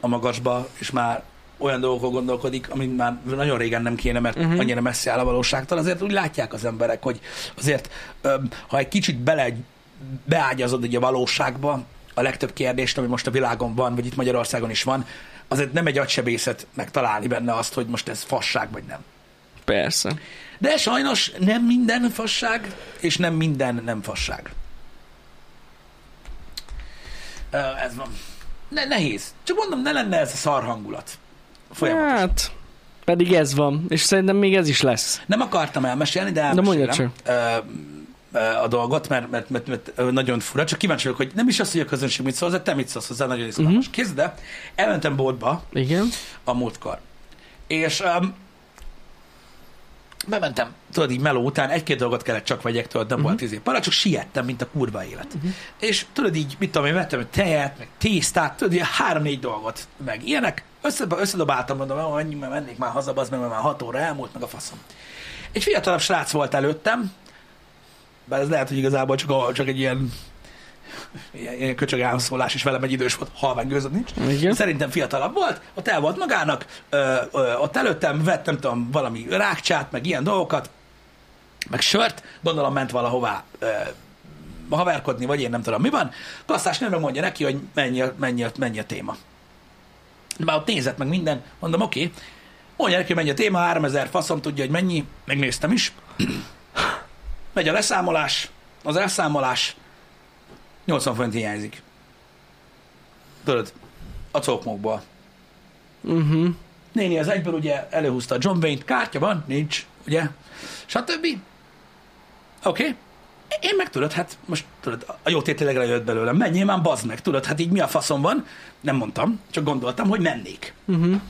a magasba, és már olyan dolgokon gondolkodik, amit már nagyon régen nem kéne, mert uh-huh. annyira messze áll a valóságtól, azért úgy látják az emberek, hogy azért, ö, ha egy kicsit bele beágyazod ugye a valóságba, a legtöbb kérdést, ami most a világon van, vagy itt Magyarországon is van, azért nem egy agysebészet megtalálni benne azt, hogy most ez fasság vagy nem. Persze. De sajnos nem minden fasság, és nem minden nem fasság. Ez van. Ne, nehéz. Csak mondom, ne lenne ez a szar hangulat. Folyamatos. Hát, pedig ez van, és szerintem még ez is lesz. Nem akartam elmesélni, de elmesélem ö, a dolgot, mert, mert, mert, mert nagyon fura. Csak kíváncsi vagyok, hogy nem is az, hogy a közönség mit szól, de te mit szólsz hozzá, nagyon izgalmas. Mhm. Uh-huh. Kézd, de elmentem boltba Igen. a múltkor. És um, bementem, tudod, így meló után egy-két dolgot kellett csak vegyek, tudod, nem uh-huh. volt izé. Para, csak siettem, mint a kurva élet. Uh-huh. És tudod, így, mit tudom, én vettem egy tejet, meg tésztát, tudod, ilyen három-négy dolgot, meg ilyenek. Össze, összedobáltam, mondom, hogy menjünk, mert mennék már haza, az mert már hat óra elmúlt, meg a faszom. Egy fiatalabb srác volt előttem, bár ez lehet, hogy igazából csak, csak egy ilyen ilyen, ilyen köcsög elszólás is velem egy idős volt, halvány gőzöm nincs. Igen. Szerintem fiatalabb volt, ott el volt magának, ö, ö, ott előttem vett, nem tudom, valami rákcsát, meg ilyen dolgokat, meg sört, gondolom ment valahová ö, haverkodni, vagy én nem tudom mi van. Kasszás nem mondja neki, hogy mennyi, mennyi, mennyi a téma. De már ott nézett meg minden, mondom, oké, okay. mondja neki, hogy mennyi a téma, 3000 faszom tudja, hogy mennyi, megnéztem is. Megy a leszámolás, az elszámolás, 80 font hiányzik. Tudod, a cokmokból. Uh-huh. Néni az egyből ugye előhúzta a John Wayne-t, kártya van, nincs, ugye, stb. Oké. Okay. Én meg tudod, hát most tudod, a jó tételegre jött belőlem, menjél már, bazd meg, tudod, hát így mi a faszom van? Nem mondtam, csak gondoltam, hogy mennék. Uh-huh.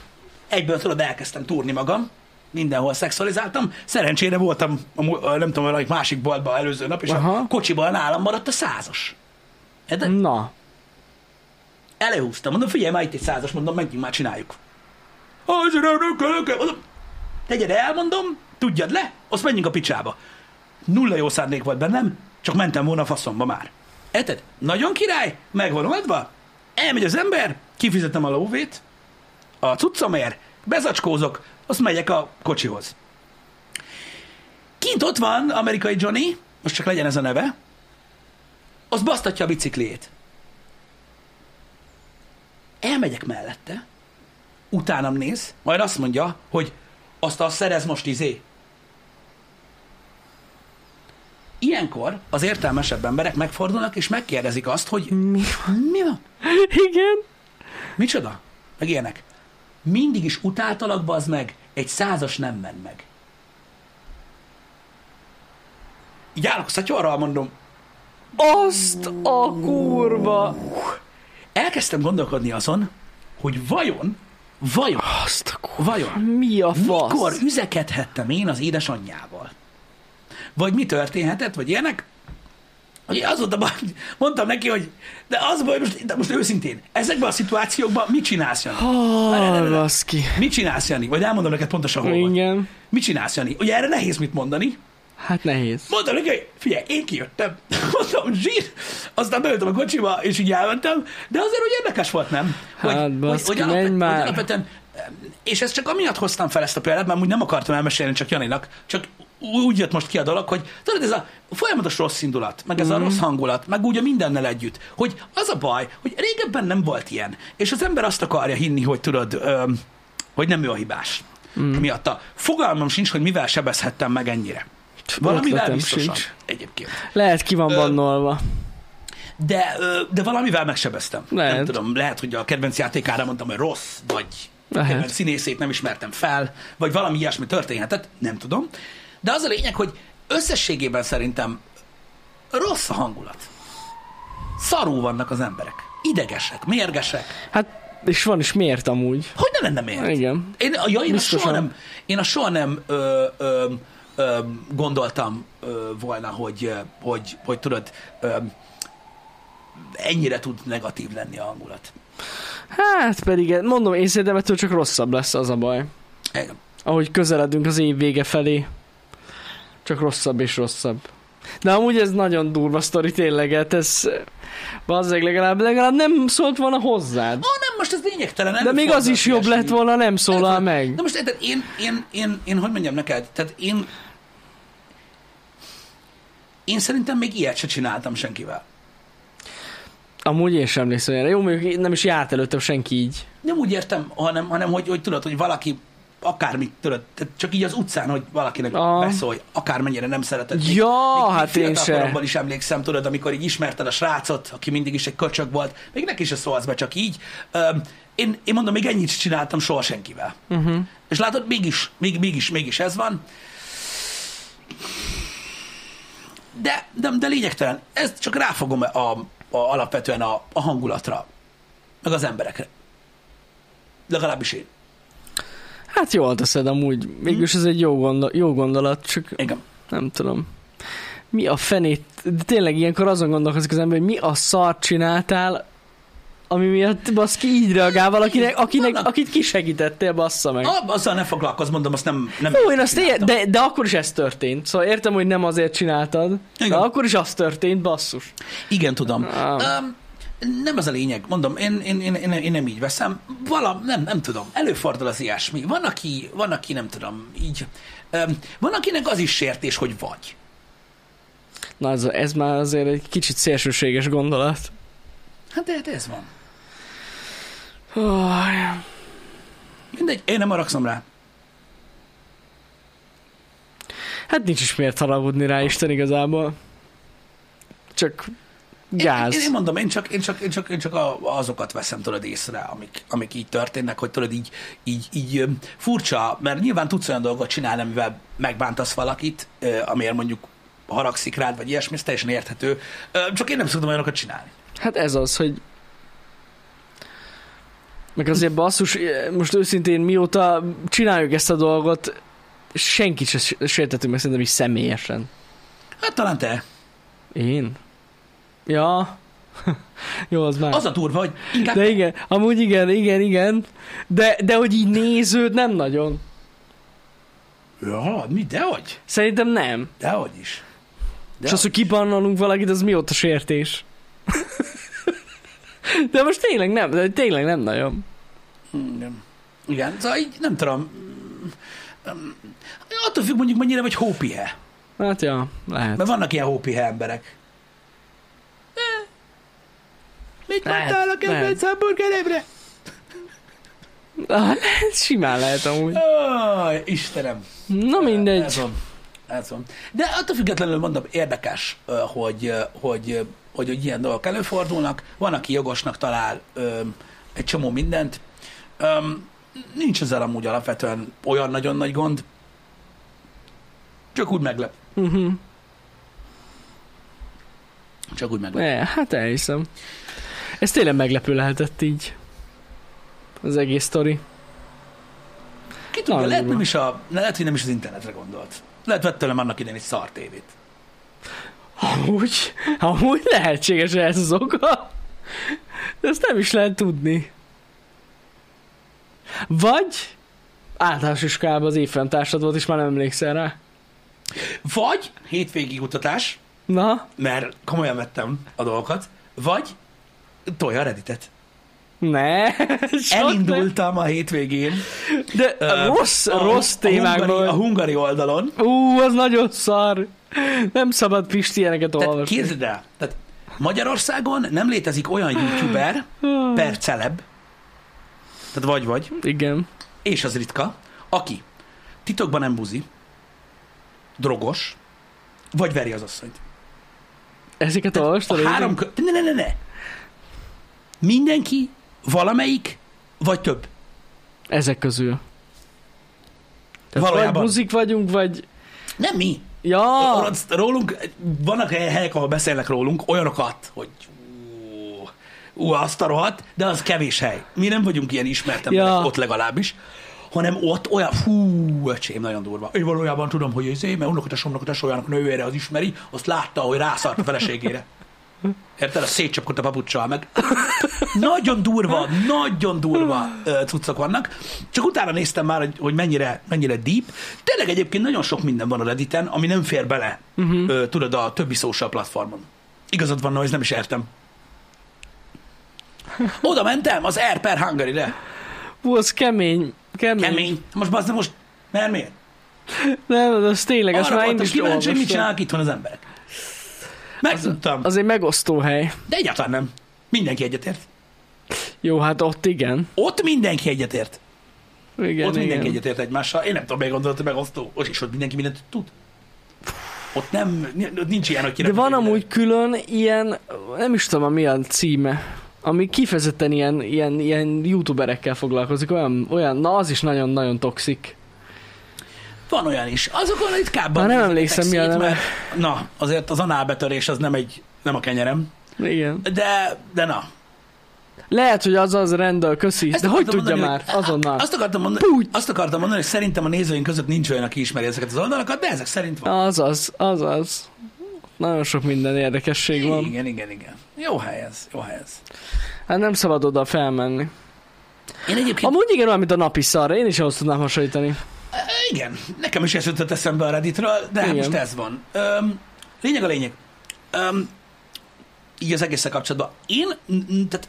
Egyből tudod, elkezdtem túrni magam, mindenhol szexualizáltam. Szerencsére voltam, a, a, nem tudom, valamelyik másik boltban előző nap, és Aha. a kocsiban nálam maradt a százas. De Na, előhúztam, mondom, figyelj, már itt egy százas, mondom, menjünk már, csináljuk. Mondom, tegyed el, mondom, tudjad le, azt menjünk a picsába. Nulla jó szándék volt bennem, csak mentem volna a faszomba már. Érted? Nagyon király, meg van oldva, elmegy az ember, kifizetem a lóvét, a cuccomért, bezacskózok, azt megyek a kocsihoz. Kint ott van amerikai Johnny, most csak legyen ez a neve, az basztatja a bicikliét. Elmegyek mellette, utánam néz, majd azt mondja, hogy azt a szerez most izé. Ilyenkor az értelmesebb emberek megfordulnak, és megkérdezik azt, hogy mi? mi van? Igen. Micsoda? Meg ilyenek. Mindig is utáltalak, bazd meg, egy százas nem ment meg. Így állok szatyorral, mondom, Azt a kurva. elkezdtem gondolkodni azon, hogy vajon, vajon, Azt a kurva. vajon, Mi a fasz? mikor üzekedhettem én az édesanyjával? Vagy mi történhetett, vagy ilyenek? Ugye az volt a baj, mondtam neki, hogy de az baj, most, de most őszintén, ezekben a szituációkban mit csinálsz, Jani? Oh, baszki. Mit csinálsz, Jani? Vagy elmondom neked pontosan hol van. Igen. Mit csinálsz, Jani? Ugye erre nehéz mit mondani. Hát nehéz. Mondtam neki, hogy figyelj, én kijöttem. (laughs) Mondtam, zsír. Aztán beültem a kocsiba, és így elmentem. De azért, hogy érdekes volt, nem? Hogy, Hát, baszki, menj már. hogy alapvetően, és ezt csak amiatt hoztam fel ezt a példát, mert úgy nem akartam elmesélni csak Janinak, csak úgy jött most ki a dolog, hogy tudod, ez a folyamatos rossz indulat, meg ez mm. a rossz hangulat, meg úgy a mindennel együtt, hogy az a baj, hogy régebben nem volt ilyen, és az ember azt akarja hinni, hogy tudod, öm, hogy nem ő a hibás. Mm. Miatta. Fogalmam sincs, hogy mivel sebezhettem meg ennyire. Valamivel biztosan. sincs. Egyébként. Lehet ki van bannolva. de, de valamivel megsebeztem. Nem Lehet. tudom, lehet, hogy a kedvenc játékára mondtam, hogy rossz, vagy Lehet. kedvenc színészét nem ismertem fel, vagy valami ilyesmi történhetett, nem tudom. De az a lényeg, hogy összességében szerintem rossz a hangulat. Szarú vannak az emberek. Idegesek, mérgesek. Hát, és van is miért amúgy. Hogy ne lenne miért? Igen. Én, ja, én, a Biztosan. soha nem, én a soha nem ö, ö, gondoltam ö, volna, hogy, hogy, hogy tudod, ennyire tud negatív lenni a hangulat. Hát pedig, mondom, én szerintem ettől csak rosszabb lesz az a baj. Igen. Ahogy közeledünk az év vége felé. Csak rosszabb és rosszabb. De amúgy ez nagyon durva sztori tényleg, hát ez bazzeg legalább, legalább nem szólt volna hozzád. Ó, nem, most ez lényegtelen. De még az is jobb lett volna, nem szólal meg. De most érted, én, én, én, én, hogy mondjam neked, tehát én én szerintem még ilyet se csináltam senkivel. Amúgy én sem emlékszem erre. Jó, mondjuk nem is járt előttem senki így. Nem úgy értem, hanem, hanem hogy, hogy tudod, hogy valaki akármit, tudod, tehát csak így az utcán, hogy valakinek Aha. beszólj, akármennyire nem szereted. Ja, még, hát még én fiatal se. is emlékszem, tudod, amikor így ismerted a srácot, aki mindig is egy köcsög volt, még neki se szólsz be, csak így. Öm, én, én mondom, még ennyit csináltam soha senkivel. Uh-huh. És látod, mégis, még, mégis, mégis ez van. De, de, de lényegtelen, ezt csak ráfogom a, a, alapvetően a, a hangulatra, meg az emberekre. Legalábbis én. Hát jól teszed amúgy. Mégis ez egy jó, gondol, jó gondolat, csak Igen. nem tudom. Mi a fenét, de tényleg ilyenkor azon gondolkozik az ember, hogy mi a szart csináltál, ami miatt baszki így reagál valakinek, akinek, Vannak- akit kisegítettél, bassza meg. Ah, azzal ne foglalkozz, mondom, azt nem, nem Jó, én azt ér, de, de akkor is ez történt. Szóval értem, hogy nem azért csináltad, de Igen. akkor is az történt, basszus. Igen, tudom. Ah. Um, nem az a lényeg, mondom, én, én, én, én, én nem így veszem. Valam, nem, nem tudom. Előfordul az ilyesmi. Van, aki, van, aki nem tudom, így. Um, van, akinek az is sértés, hogy vagy. Na ez, ez már azért egy kicsit szélsőséges gondolat. Hát de hát ez van. Oh, Mindegy, én nem haragszom rá. hát nincs is miért haragudni rá Isten igazából. Csak gáz. Én, én, én mondom, én csak, én csak, én csak, én csak a, azokat veszem tudod észre, amik, amik így történnek, hogy tudod így, így, így furcsa, mert nyilván tudsz olyan dolgot csinálni, amivel megbántasz valakit, amiért mondjuk haragszik rád, vagy ilyesmi, ez teljesen érthető. Csak én nem szoktam olyanokat csinálni. Hát ez az, hogy meg azért basszus, most őszintén mióta csináljuk ezt a dolgot, senkit se sértettünk meg szerintem is személyesen. Hát talán te. Én? Ja. (laughs) Jó, az már. Az a durva, hogy inkább De igen, amúgy igen, igen, igen. De, de hogy így néződ nem nagyon. Ja, mi, dehogy? Szerintem nem. Dehogy is. De És az, hogy kibannolunk valakit, az mióta sértés? (laughs) de most tényleg nem, de tényleg nem nagyon. Igen. Igen, szóval így nem tudom. Attól függ mondjuk mennyire vagy hópihe. Hát ja, lehet. Mert vannak ilyen hópihe emberek. Mit mondtál a kedvenc hamburgeremre? Ah, lehet, simán lehet amúgy. Ó, Istenem. Na Ez mindegy. van. Ez van. De attól függetlenül mondom, érdekes, hogy, hogy, hogy, hogy ilyen dolgok előfordulnak. Van, aki jogosnak talál ö, egy csomó mindent. Öm, nincs ezzel amúgy alapvetően olyan nagyon nagy gond. Csak úgy meglep. Uh-huh. Csak úgy meglep. Ne, hát elhiszem. Ez tényleg meglepő lehetett így. Az egész sztori. Ki tudja, lehet, nem is a, lehet, hogy nem is az internetre gondolt. Lehet vett tőlem annak idején egy szar tévét. Amúgy, amúgy lehetséges ez az oka. De ezt nem is lehet tudni. Vagy általános iskolában az évfenntársad volt, és már nem emlékszel rá. Vagy hétvégi kutatás, Na, mert komolyan vettem a dolgokat, vagy tolja a Redditet. Ne. (laughs) Elindultam a hétvégén. De rossz, a- rossz a hungari, témákból. a hungari oldalon. Ú, az nagyon szar. Nem szabad Pisti ilyeneket olvasni. képzeld el, tehát Magyarországon nem létezik olyan youtuber per celeb, tehát vagy-vagy, Igen. és az ritka, aki titokban nem buzi, drogos, vagy veri az asszonyt. Ezeket olvastad? A három kö... Ne, ne, ne, ne. Mindenki, valamelyik, vagy több. Ezek közül. Tehát Valójában. vagy buzik vagyunk, vagy... Nem mi. Ja, Rólunk- vannak helyek, ahol beszélnek rólunk, olyanokat, hogy ú, ú, azt a rohadt, de az kevés hely. Mi nem vagyunk ilyen ismert emberek, Ja. ott legalábbis, hanem ott olyan, fú, öcsém, nagyon durva. Én valójában tudom, hogy ez mert unokatesomnak a tesójának nővére az ismeri, azt látta, hogy rászart a feleségére. Érted? A szétcsapkodta papucsal meg. (laughs) Nagyon durva, nagyon durva cuccok vannak. Csak utána néztem már, hogy, hogy mennyire, mennyire deep. Tényleg egyébként nagyon sok minden van a Redditen, ami nem fér bele, uh-huh. tudod, a többi social platformon. Igazad van, Noise, nem is értem. Oda mentem az Air per Hungary-re. hú, az kemény. Kemény. Kemény. Most bazd, most, mert miért? Nem, az tényleg, azt Arra már én is kíváncsi, hogy mit csinálnak itthon az emberek. Megtudtam, Az egy megosztó hely. de egyáltalán nem. Mindenki egyetért. Jó, hát ott igen. Ott mindenki egyetért. Igen, ott mindenki igen. egyetért egymással. Én nem tudom, miért gondolod, hogy megosztó. Ott is ott mindenki mindent tud. Ott nem, nincs ilyen, hogy De van minden. amúgy külön ilyen, nem is tudom, mi a címe, ami kifejezetten ilyen, ilyen, ilyen youtuberekkel foglalkozik, olyan, olyan, na az is nagyon-nagyon toxik. Van olyan is. Azokon ritkábban. Már nem emlékszem, mi a neve. mert, Na, azért az análbetörés az nem egy, nem a kenyerem. Igen. De, de na. Lehet, hogy az az rendel, köszi. Ezt De hogy tudja mondani, már? hogy- Azonnal. Azt akartam, mondani, azt akartam mondani, hogy szerintem a nézőink között nincs olyan, aki ismeri ezeket az oldalakat, de ezek szerint van. Azaz, azaz. Nagyon sok minden érdekesség van. Igen, igen, igen. Jó hely ez, jó hely ez. Hát nem szabad oda felmenni. Én egyébként, Amúgy igen, olyan, mint a napi szarra. Én is ahhoz tudnám hasonlítani. Igen, nekem is ez jutott eszembe a Redditről, de hát Igen. most ez van. Öm, lényeg a lényeg. Öm, így az egészen kapcsolatban. Én, tehát,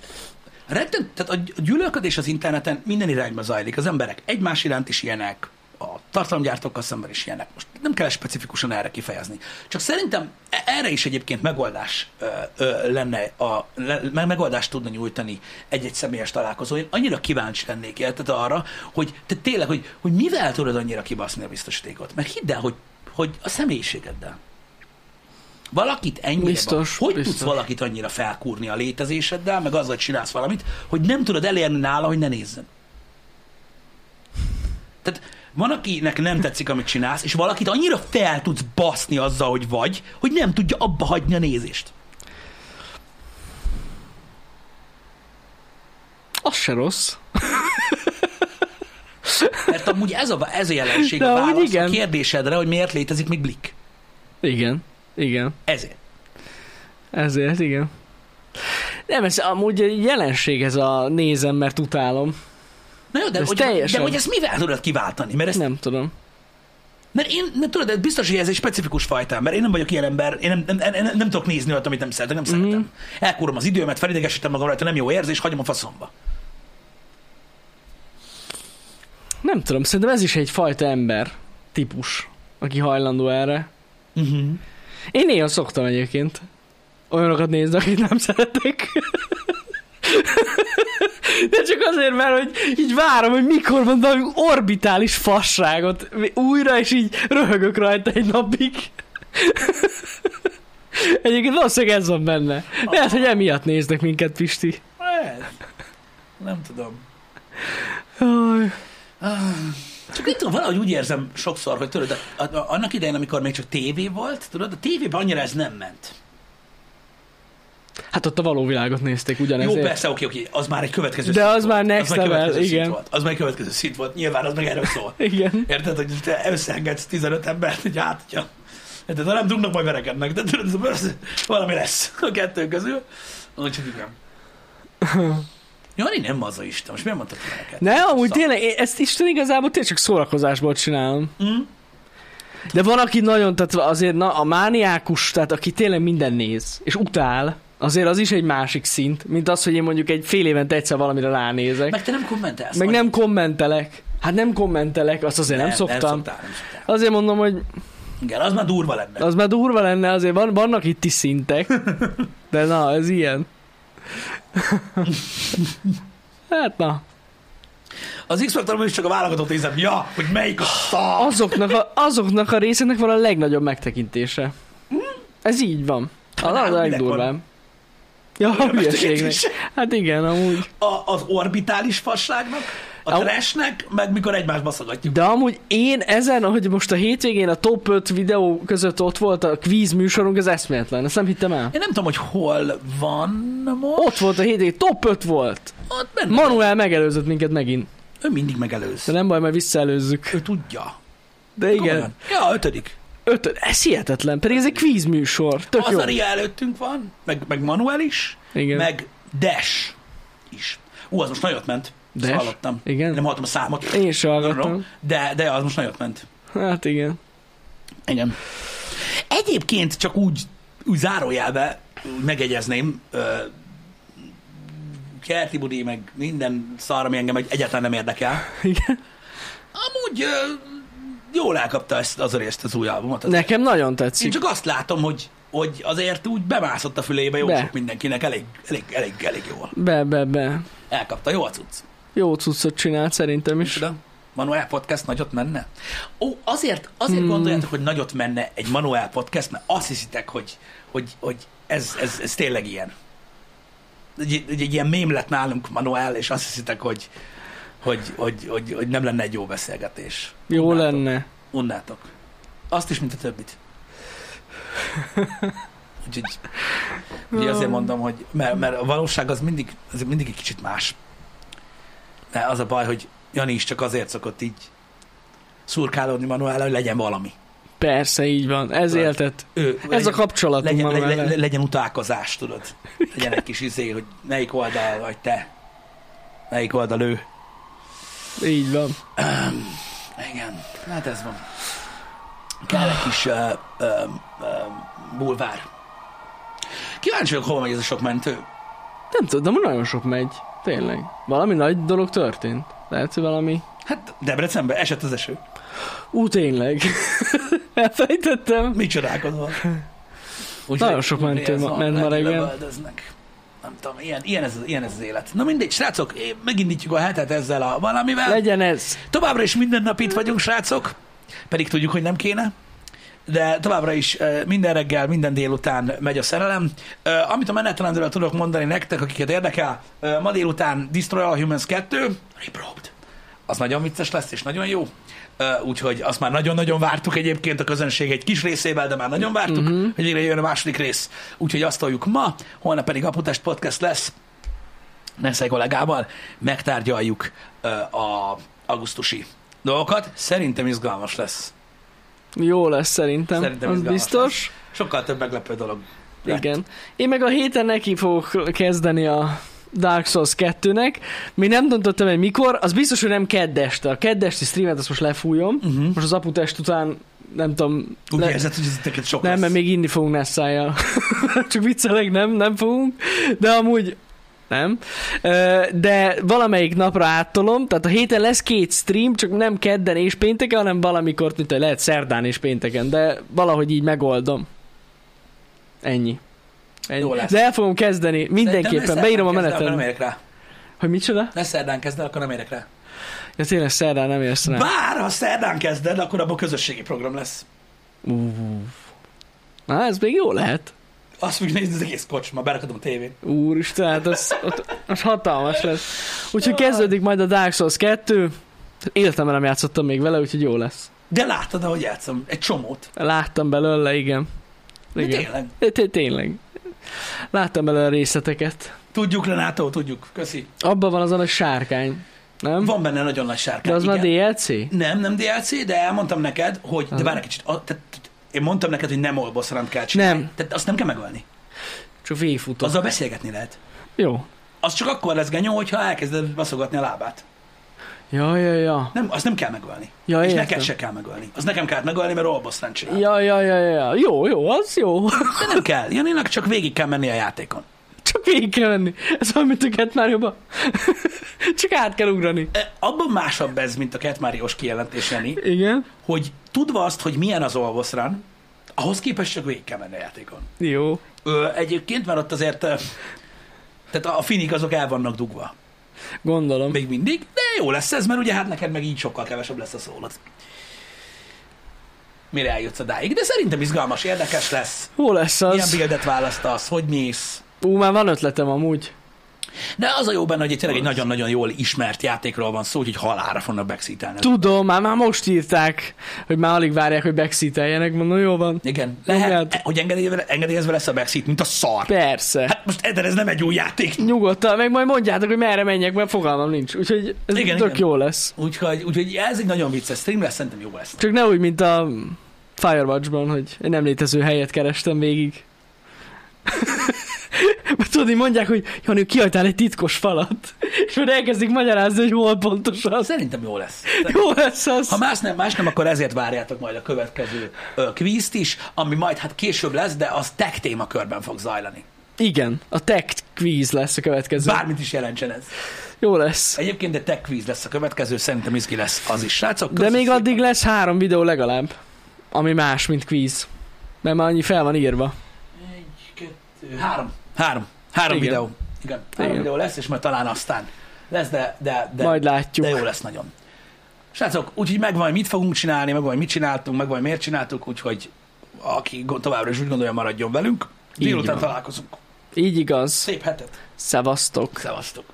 rettent, tehát a gyűlölködés az interneten minden irányba zajlik. Az emberek egymás iránt is ilyenek, a tartalomgyártókkal szemben is ilyenek. Most nem kell specifikusan erre kifejezni. Csak szerintem e- erre is egyébként megoldás ö, ö, lenne, a, le, me- megoldást tudna nyújtani egy-egy személyes találkozó. Én annyira kíváncsi lennék érted arra, hogy te tényleg, hogy, hogy mivel tudod annyira kibaszni a biztosítékot. Mert hidd el, hogy, hogy a személyiségeddel. Valakit ennyire, Biztos, hogy biztos. tudsz valakit annyira felkúrni a létezéseddel, meg azzal, hogy csinálsz valamit, hogy nem tudod elérni nála, hogy ne nézzen. Tehát van, akinek nem tetszik, amit csinálsz, és valakit annyira fel tudsz baszni azzal, hogy vagy, hogy nem tudja abba hagyni a nézést. Az se rossz. Mert amúgy ez a, ez a jelenség De a válasz a igen. kérdésedre, hogy miért létezik még Blik. Igen. Igen. Ezért. Ezért, igen. Nem, ez amúgy jelenség ez a nézem, mert utálom. Na jó, de, Ez hogy, teljesen- de hogy ezt mivel tudod kiváltani? Mert, ezt, Nem tudom. mert én, nem tudod, de biztos, hogy ez egy specifikus fajta, mert én nem vagyok ilyen ember, én nem, nem, nem, nem, nem tudok nézni olyat, amit nem szeretek, nem Mhm. szeretem. Elkúrom az időmet, felidegesítem magam rajta, nem jó érzés, hagyom a faszomba. Nem tudom, szerintem ez is egy fajta ember típus, aki hajlandó erre. Uh-huh. Én néha szoktam egyébként olyanokat nézni, akit nem szeretek. De csak azért, mert hogy így várom, hogy mikor van valami orbitális fasságot újra, és így röhögök rajta egy napig. (laughs) Egyébként valószínűleg ez van benne. Lehet, hogy emiatt néznek minket, Pisti. Nem tudom. Aj, Csak itt tudom, valahogy úgy érzem sokszor, hogy tudod, annak idején, amikor még csak tévé volt, tudod, a tévében annyira ez nem ment. Hát ott a való világot nézték Jó, ugyanezért. persze, oké, oké, az már egy következő De szint az volt. már next az level, következő igen. Szint volt. Az már egy következő szint volt. Nyilván az meg erről szól. (laughs) Igen. Érted, hogy te összeengedsz 15 embert, hogy hát, hogyha Érted, ha nem dugnak, majd verekednek, de tudod, valami lesz a kettő közül. Úgyhogy igen. (laughs) Jani nem az a Isten, most miért mondtad ilyeneket? Ne, amúgy Szar. tényleg, én ezt Isten igazából tényleg csak szórakozásból csinálom. Mm? De van, aki nagyon, tehát azért na, a mániákus, tehát aki tényleg minden néz, és utál, azért az is egy másik szint, mint az, hogy én mondjuk egy fél évente egyszer valamire ránézek. Meg, te nem kommentelsz. meg vagy? nem kommentelek. Hát nem kommentelek, azt azért nem, Nem szoktam. szoktál, nem szoktál. Azért mondom, hogy Igen, az már durva lenne. az már durva lenne, azért van, vannak itt is szintek. (laughs) De na, ez ilyen. Hát na, Az x is csak a válogatót nézem. Ja, hogy melyik a szar. azoknak a, azoknak a részeknek van a legnagyobb megtekintése. Ez így van. Az a legdurvább. Ja, a hülyeségnek. Hát igen, amúgy. A, az orbitális fasságnak, a Au. trashnek, meg mikor egymást baszogatjuk. De amúgy én ezen, hogy most a hétvégén a top 5 videó között ott volt a quiz műsorunk, ez eszméletlen. Ezt nem hittem el. Én nem tudom, hogy hol van most. Ott volt a hétvégén, top 5 volt. Ott benne. Manuel megelőzött minket megint. Ő mindig megelőz. De nem baj, majd visszaelőzzük. Ő tudja. De igen, Komolyan. Ja, ötödik. Öt, ez hihetetlen, pedig ez egy quiz műsor. Tök jó. Azaria előttünk van, meg, meg Manuel is, Igen. meg Dash is. Ú, az most nagyot ment. Dash? hallottam. Igen. Nem hallottam a számot. Én sem hallgattam. tudom, De, de az most nagyot ment. Hát igen. Igen. Egyébként csak úgy, úgy zárójelbe megegyezném, ö, Kerti Budi, meg minden szar, ami engem egy- egyáltalán nem érdekel. igen. Amúgy ö, jól elkapta ezt az részt az új albumot. Az Nekem nagyon Én tetszik. csak azt látom, hogy, hogy azért úgy bemászott a fülébe jó Be. sok mindenkinek, elég, elég, elég, elég jól. Be, be, be. Elkapta, jó a cucc. Jó cuccot csinált szerintem is. Micsoda? Manuel Podcast nagyot menne? Ó, azért, azért hmm. gondoljátok, hogy nagyot menne egy Manuel Podcast, mert azt hiszitek, hogy, hogy, hogy ez, ez, ez tényleg ilyen. Egy, egy, egy ilyen mém lett nálunk Manuel, és azt hiszitek, hogy, hogy, hogy, hogy, hogy nem lenne egy jó beszélgetés. Jó Unnátok. lenne. Unnátok. Azt is, mint a többit. (laughs) Úgyhogy ugye azért mondom, hogy mert, mert a valóság az mindig, az mindig egy kicsit más. De az a baj, hogy Jani is csak azért szokott így szurkálódni Manuel, hogy legyen valami. Persze, így van. Ez Tudod, éltet. Ő, Ez a kapcsolatunk legyen, vele. legyen, legyen utálkozás, tudod. Legyen egy kis izé, hogy melyik oldal vagy te. Melyik oldal ő. Így van. Igen, hát ez van. Kell egy kis uh, uh, uh, bulvár. Kíváncsi vagyok, hova megy ez a sok mentő. Nem tudom, de nagyon sok megy. Tényleg. Valami nagy dolog történt. Lehet, hogy valami... Hát Debrecenben esett az eső. Ú, tényleg. (laughs) Elfejtettem. Mi csodálkozol? Úgy, Nagyon sok mentő ment ma reggel. Nem tudom, ilyen, ilyen, ez, ilyen ez az élet. Na mindegy, srácok, megindítjuk a hetet ezzel a valamivel. Legyen ez. Továbbra is minden nap itt vagyunk, srácok, pedig tudjuk, hogy nem kéne. De továbbra is minden reggel, minden délután megy a szerelem. Amit a menetrendről tudok mondani nektek, akiket érdekel, ma délután Destroy All Humans 2, Reprobed. Az nagyon vicces lesz, és nagyon jó. Úgyhogy azt már nagyon-nagyon vártuk egyébként a közönség egy kis részével, de már nagyon vártuk, uh-huh. hogy végre jön a második rész. Úgyhogy azt toljuk ma, holnap pedig Aputest Podcast lesz. Neszei kollégával megtárgyaljuk a augusztusi dolgokat. Szerintem izgalmas lesz. Jó lesz szerintem. Szerintem az biztos. Sokkal több meglepő dolog. lett. Igen. Én meg a héten neki fogok kezdeni a Dark Souls 2-nek. Még nem döntöttem, hogy mikor. Az biztos, hogy nem kedd este. A kedd esti streamet azt most lefújom. Uh-huh. Most az aputest után nem tudom. Úgy le- érzed, hogy ez neked sok nem, lesz. mert még inni fogunk Nessájjal. (laughs) Csak viccelek, nem, nem fogunk. De amúgy nem. De valamelyik napra áttolom, tehát a héten lesz két stream, csak nem kedden és pénteken, hanem valamikor, mint lehet szerdán és pénteken, de valahogy így megoldom. Ennyi. Ennyi. Jó lesz. De el fogom kezdeni, mindenképpen, beírom a Akkor nem menetet. érek rá. Hogy micsoda? Ne szerdán kezd el, akkor nem érek rá. Ja tényleg szerdán nem érsz rá. Bár, ha szerdán kezded, akkor abban közösségi program lesz. Ú. Na, ez még jó lehet. Azt fogjuk nézni az egész kocsma, berakadom a tévén. Úristen, hát az, ott, az hatalmas lesz. Úgyhogy kezdődik majd a Dark Souls 2. Életemben nem játszottam még vele, úgyhogy jó lesz. De láttad, ahogy játszom? Egy csomót. Láttam belőle, igen. De igen. tényleg. De té- Tényleg. Láttam belőle részleteket. Tudjuk, Renátó, tudjuk. Köszi. Abban van az a nagy sárkány. Nem? Van benne nagyon nagy De sárkány. az már. DLC? Nem, nem DLC, de elmondtam neked, hogy, de Aha. várj egy kicsit, a, tehát, én mondtam neked, hogy nem olboszrant kell csinálni. Nem. Tehát azt nem kell megölni. Csak végigfutom. Azzal beszélgetni lehet. Jó. Az csak akkor lesz genyó, hogyha elkezded baszogatni a lábát. Ja, ja, ja. Nem, azt nem kell megölni. Ja, És értem. neked se kell megölni. Az nekem kell megölni, mert olboszrant csinál. Ja, ja, ja, ja. Jó, jó, az jó. De nem kell. Janinak csak végig kell menni a játékon. Csak végig kell menni. Ez olyan, mint a Cat Mario-ba. Csak át kell ugrani. E, Abban másabb ez, mint a Cat Mario-s kijelentés, Jani, Igen. hogy tudva azt, hogy milyen az olboszran, ahhoz képest csak végig kell menni a játékon. Jó. Ö, egyébként, mert ott azért tehát a finik azok el vannak dugva. Gondolom. Még mindig, de jó lesz ez, mert ugye hát neked meg így sokkal kevesebb lesz a szólat. mire eljutsz odáig. De szerintem izgalmas, érdekes lesz. Jó lesz Milyen az. bildet választasz, hogy mész. Ú, már van ötletem amúgy. De az a jó benne, hogy egy tényleg egy nagyon-nagyon jól ismert játékról van szó, hogy halára fognak backseatelni. Tudom, már, már most írták, hogy már alig várják, hogy backseateljenek. Mondom, jó van. Igen. Lehet, hogy engedélyezve, engedélyezve lesz a backseat, mint a szar. Persze. Hát most Eder, ez nem egy jó játék. Nyugodtan, meg majd mondjátok, hogy merre menjek, mert fogalmam nincs. Úgyhogy ez Igen, tök igen. jó lesz. Úgyhogy, úgyhogy ez egy nagyon vicces stream lesz, szerintem jó lesz. Csak ne úgy, mint a Firewatch-ban, hogy egy nem létező helyet kerestem végig. (laughs) Mert tudod, mondják, hogy Jani, kihagytál egy titkos falat. És majd elkezdik magyarázni, hogy hol pontosan. Szerintem jó lesz. Jó lesz az. Ha más nem, más nem, akkor ezért várjátok majd a következő ö, kvízt is, ami majd hát később lesz, de az tech témakörben fog zajlani. Igen, a tech quiz lesz a következő. Bármit is jelentsen ez. Jó lesz. Egyébként de tech quiz lesz a következő, szerintem izgi lesz az is. Srácok, De még szépen. addig lesz három videó legalább, ami más, mint quiz. Mert már annyi fel van írva. Egy, kettő, három. Három. Három Igen. videó. Igen. Három Igen. videó lesz, és majd talán aztán lesz, de, de, de, Majd látjuk. de jó lesz nagyon. Srácok, úgyhogy megvan, hogy mit fogunk csinálni, megvan, hogy mit csináltunk, megvan, hogy miért csináltuk, úgyhogy aki továbbra is úgy gondolja, maradjon velünk. Délután találkozunk. Így igaz. Szép hetet. Szevasztok. Szevasztok.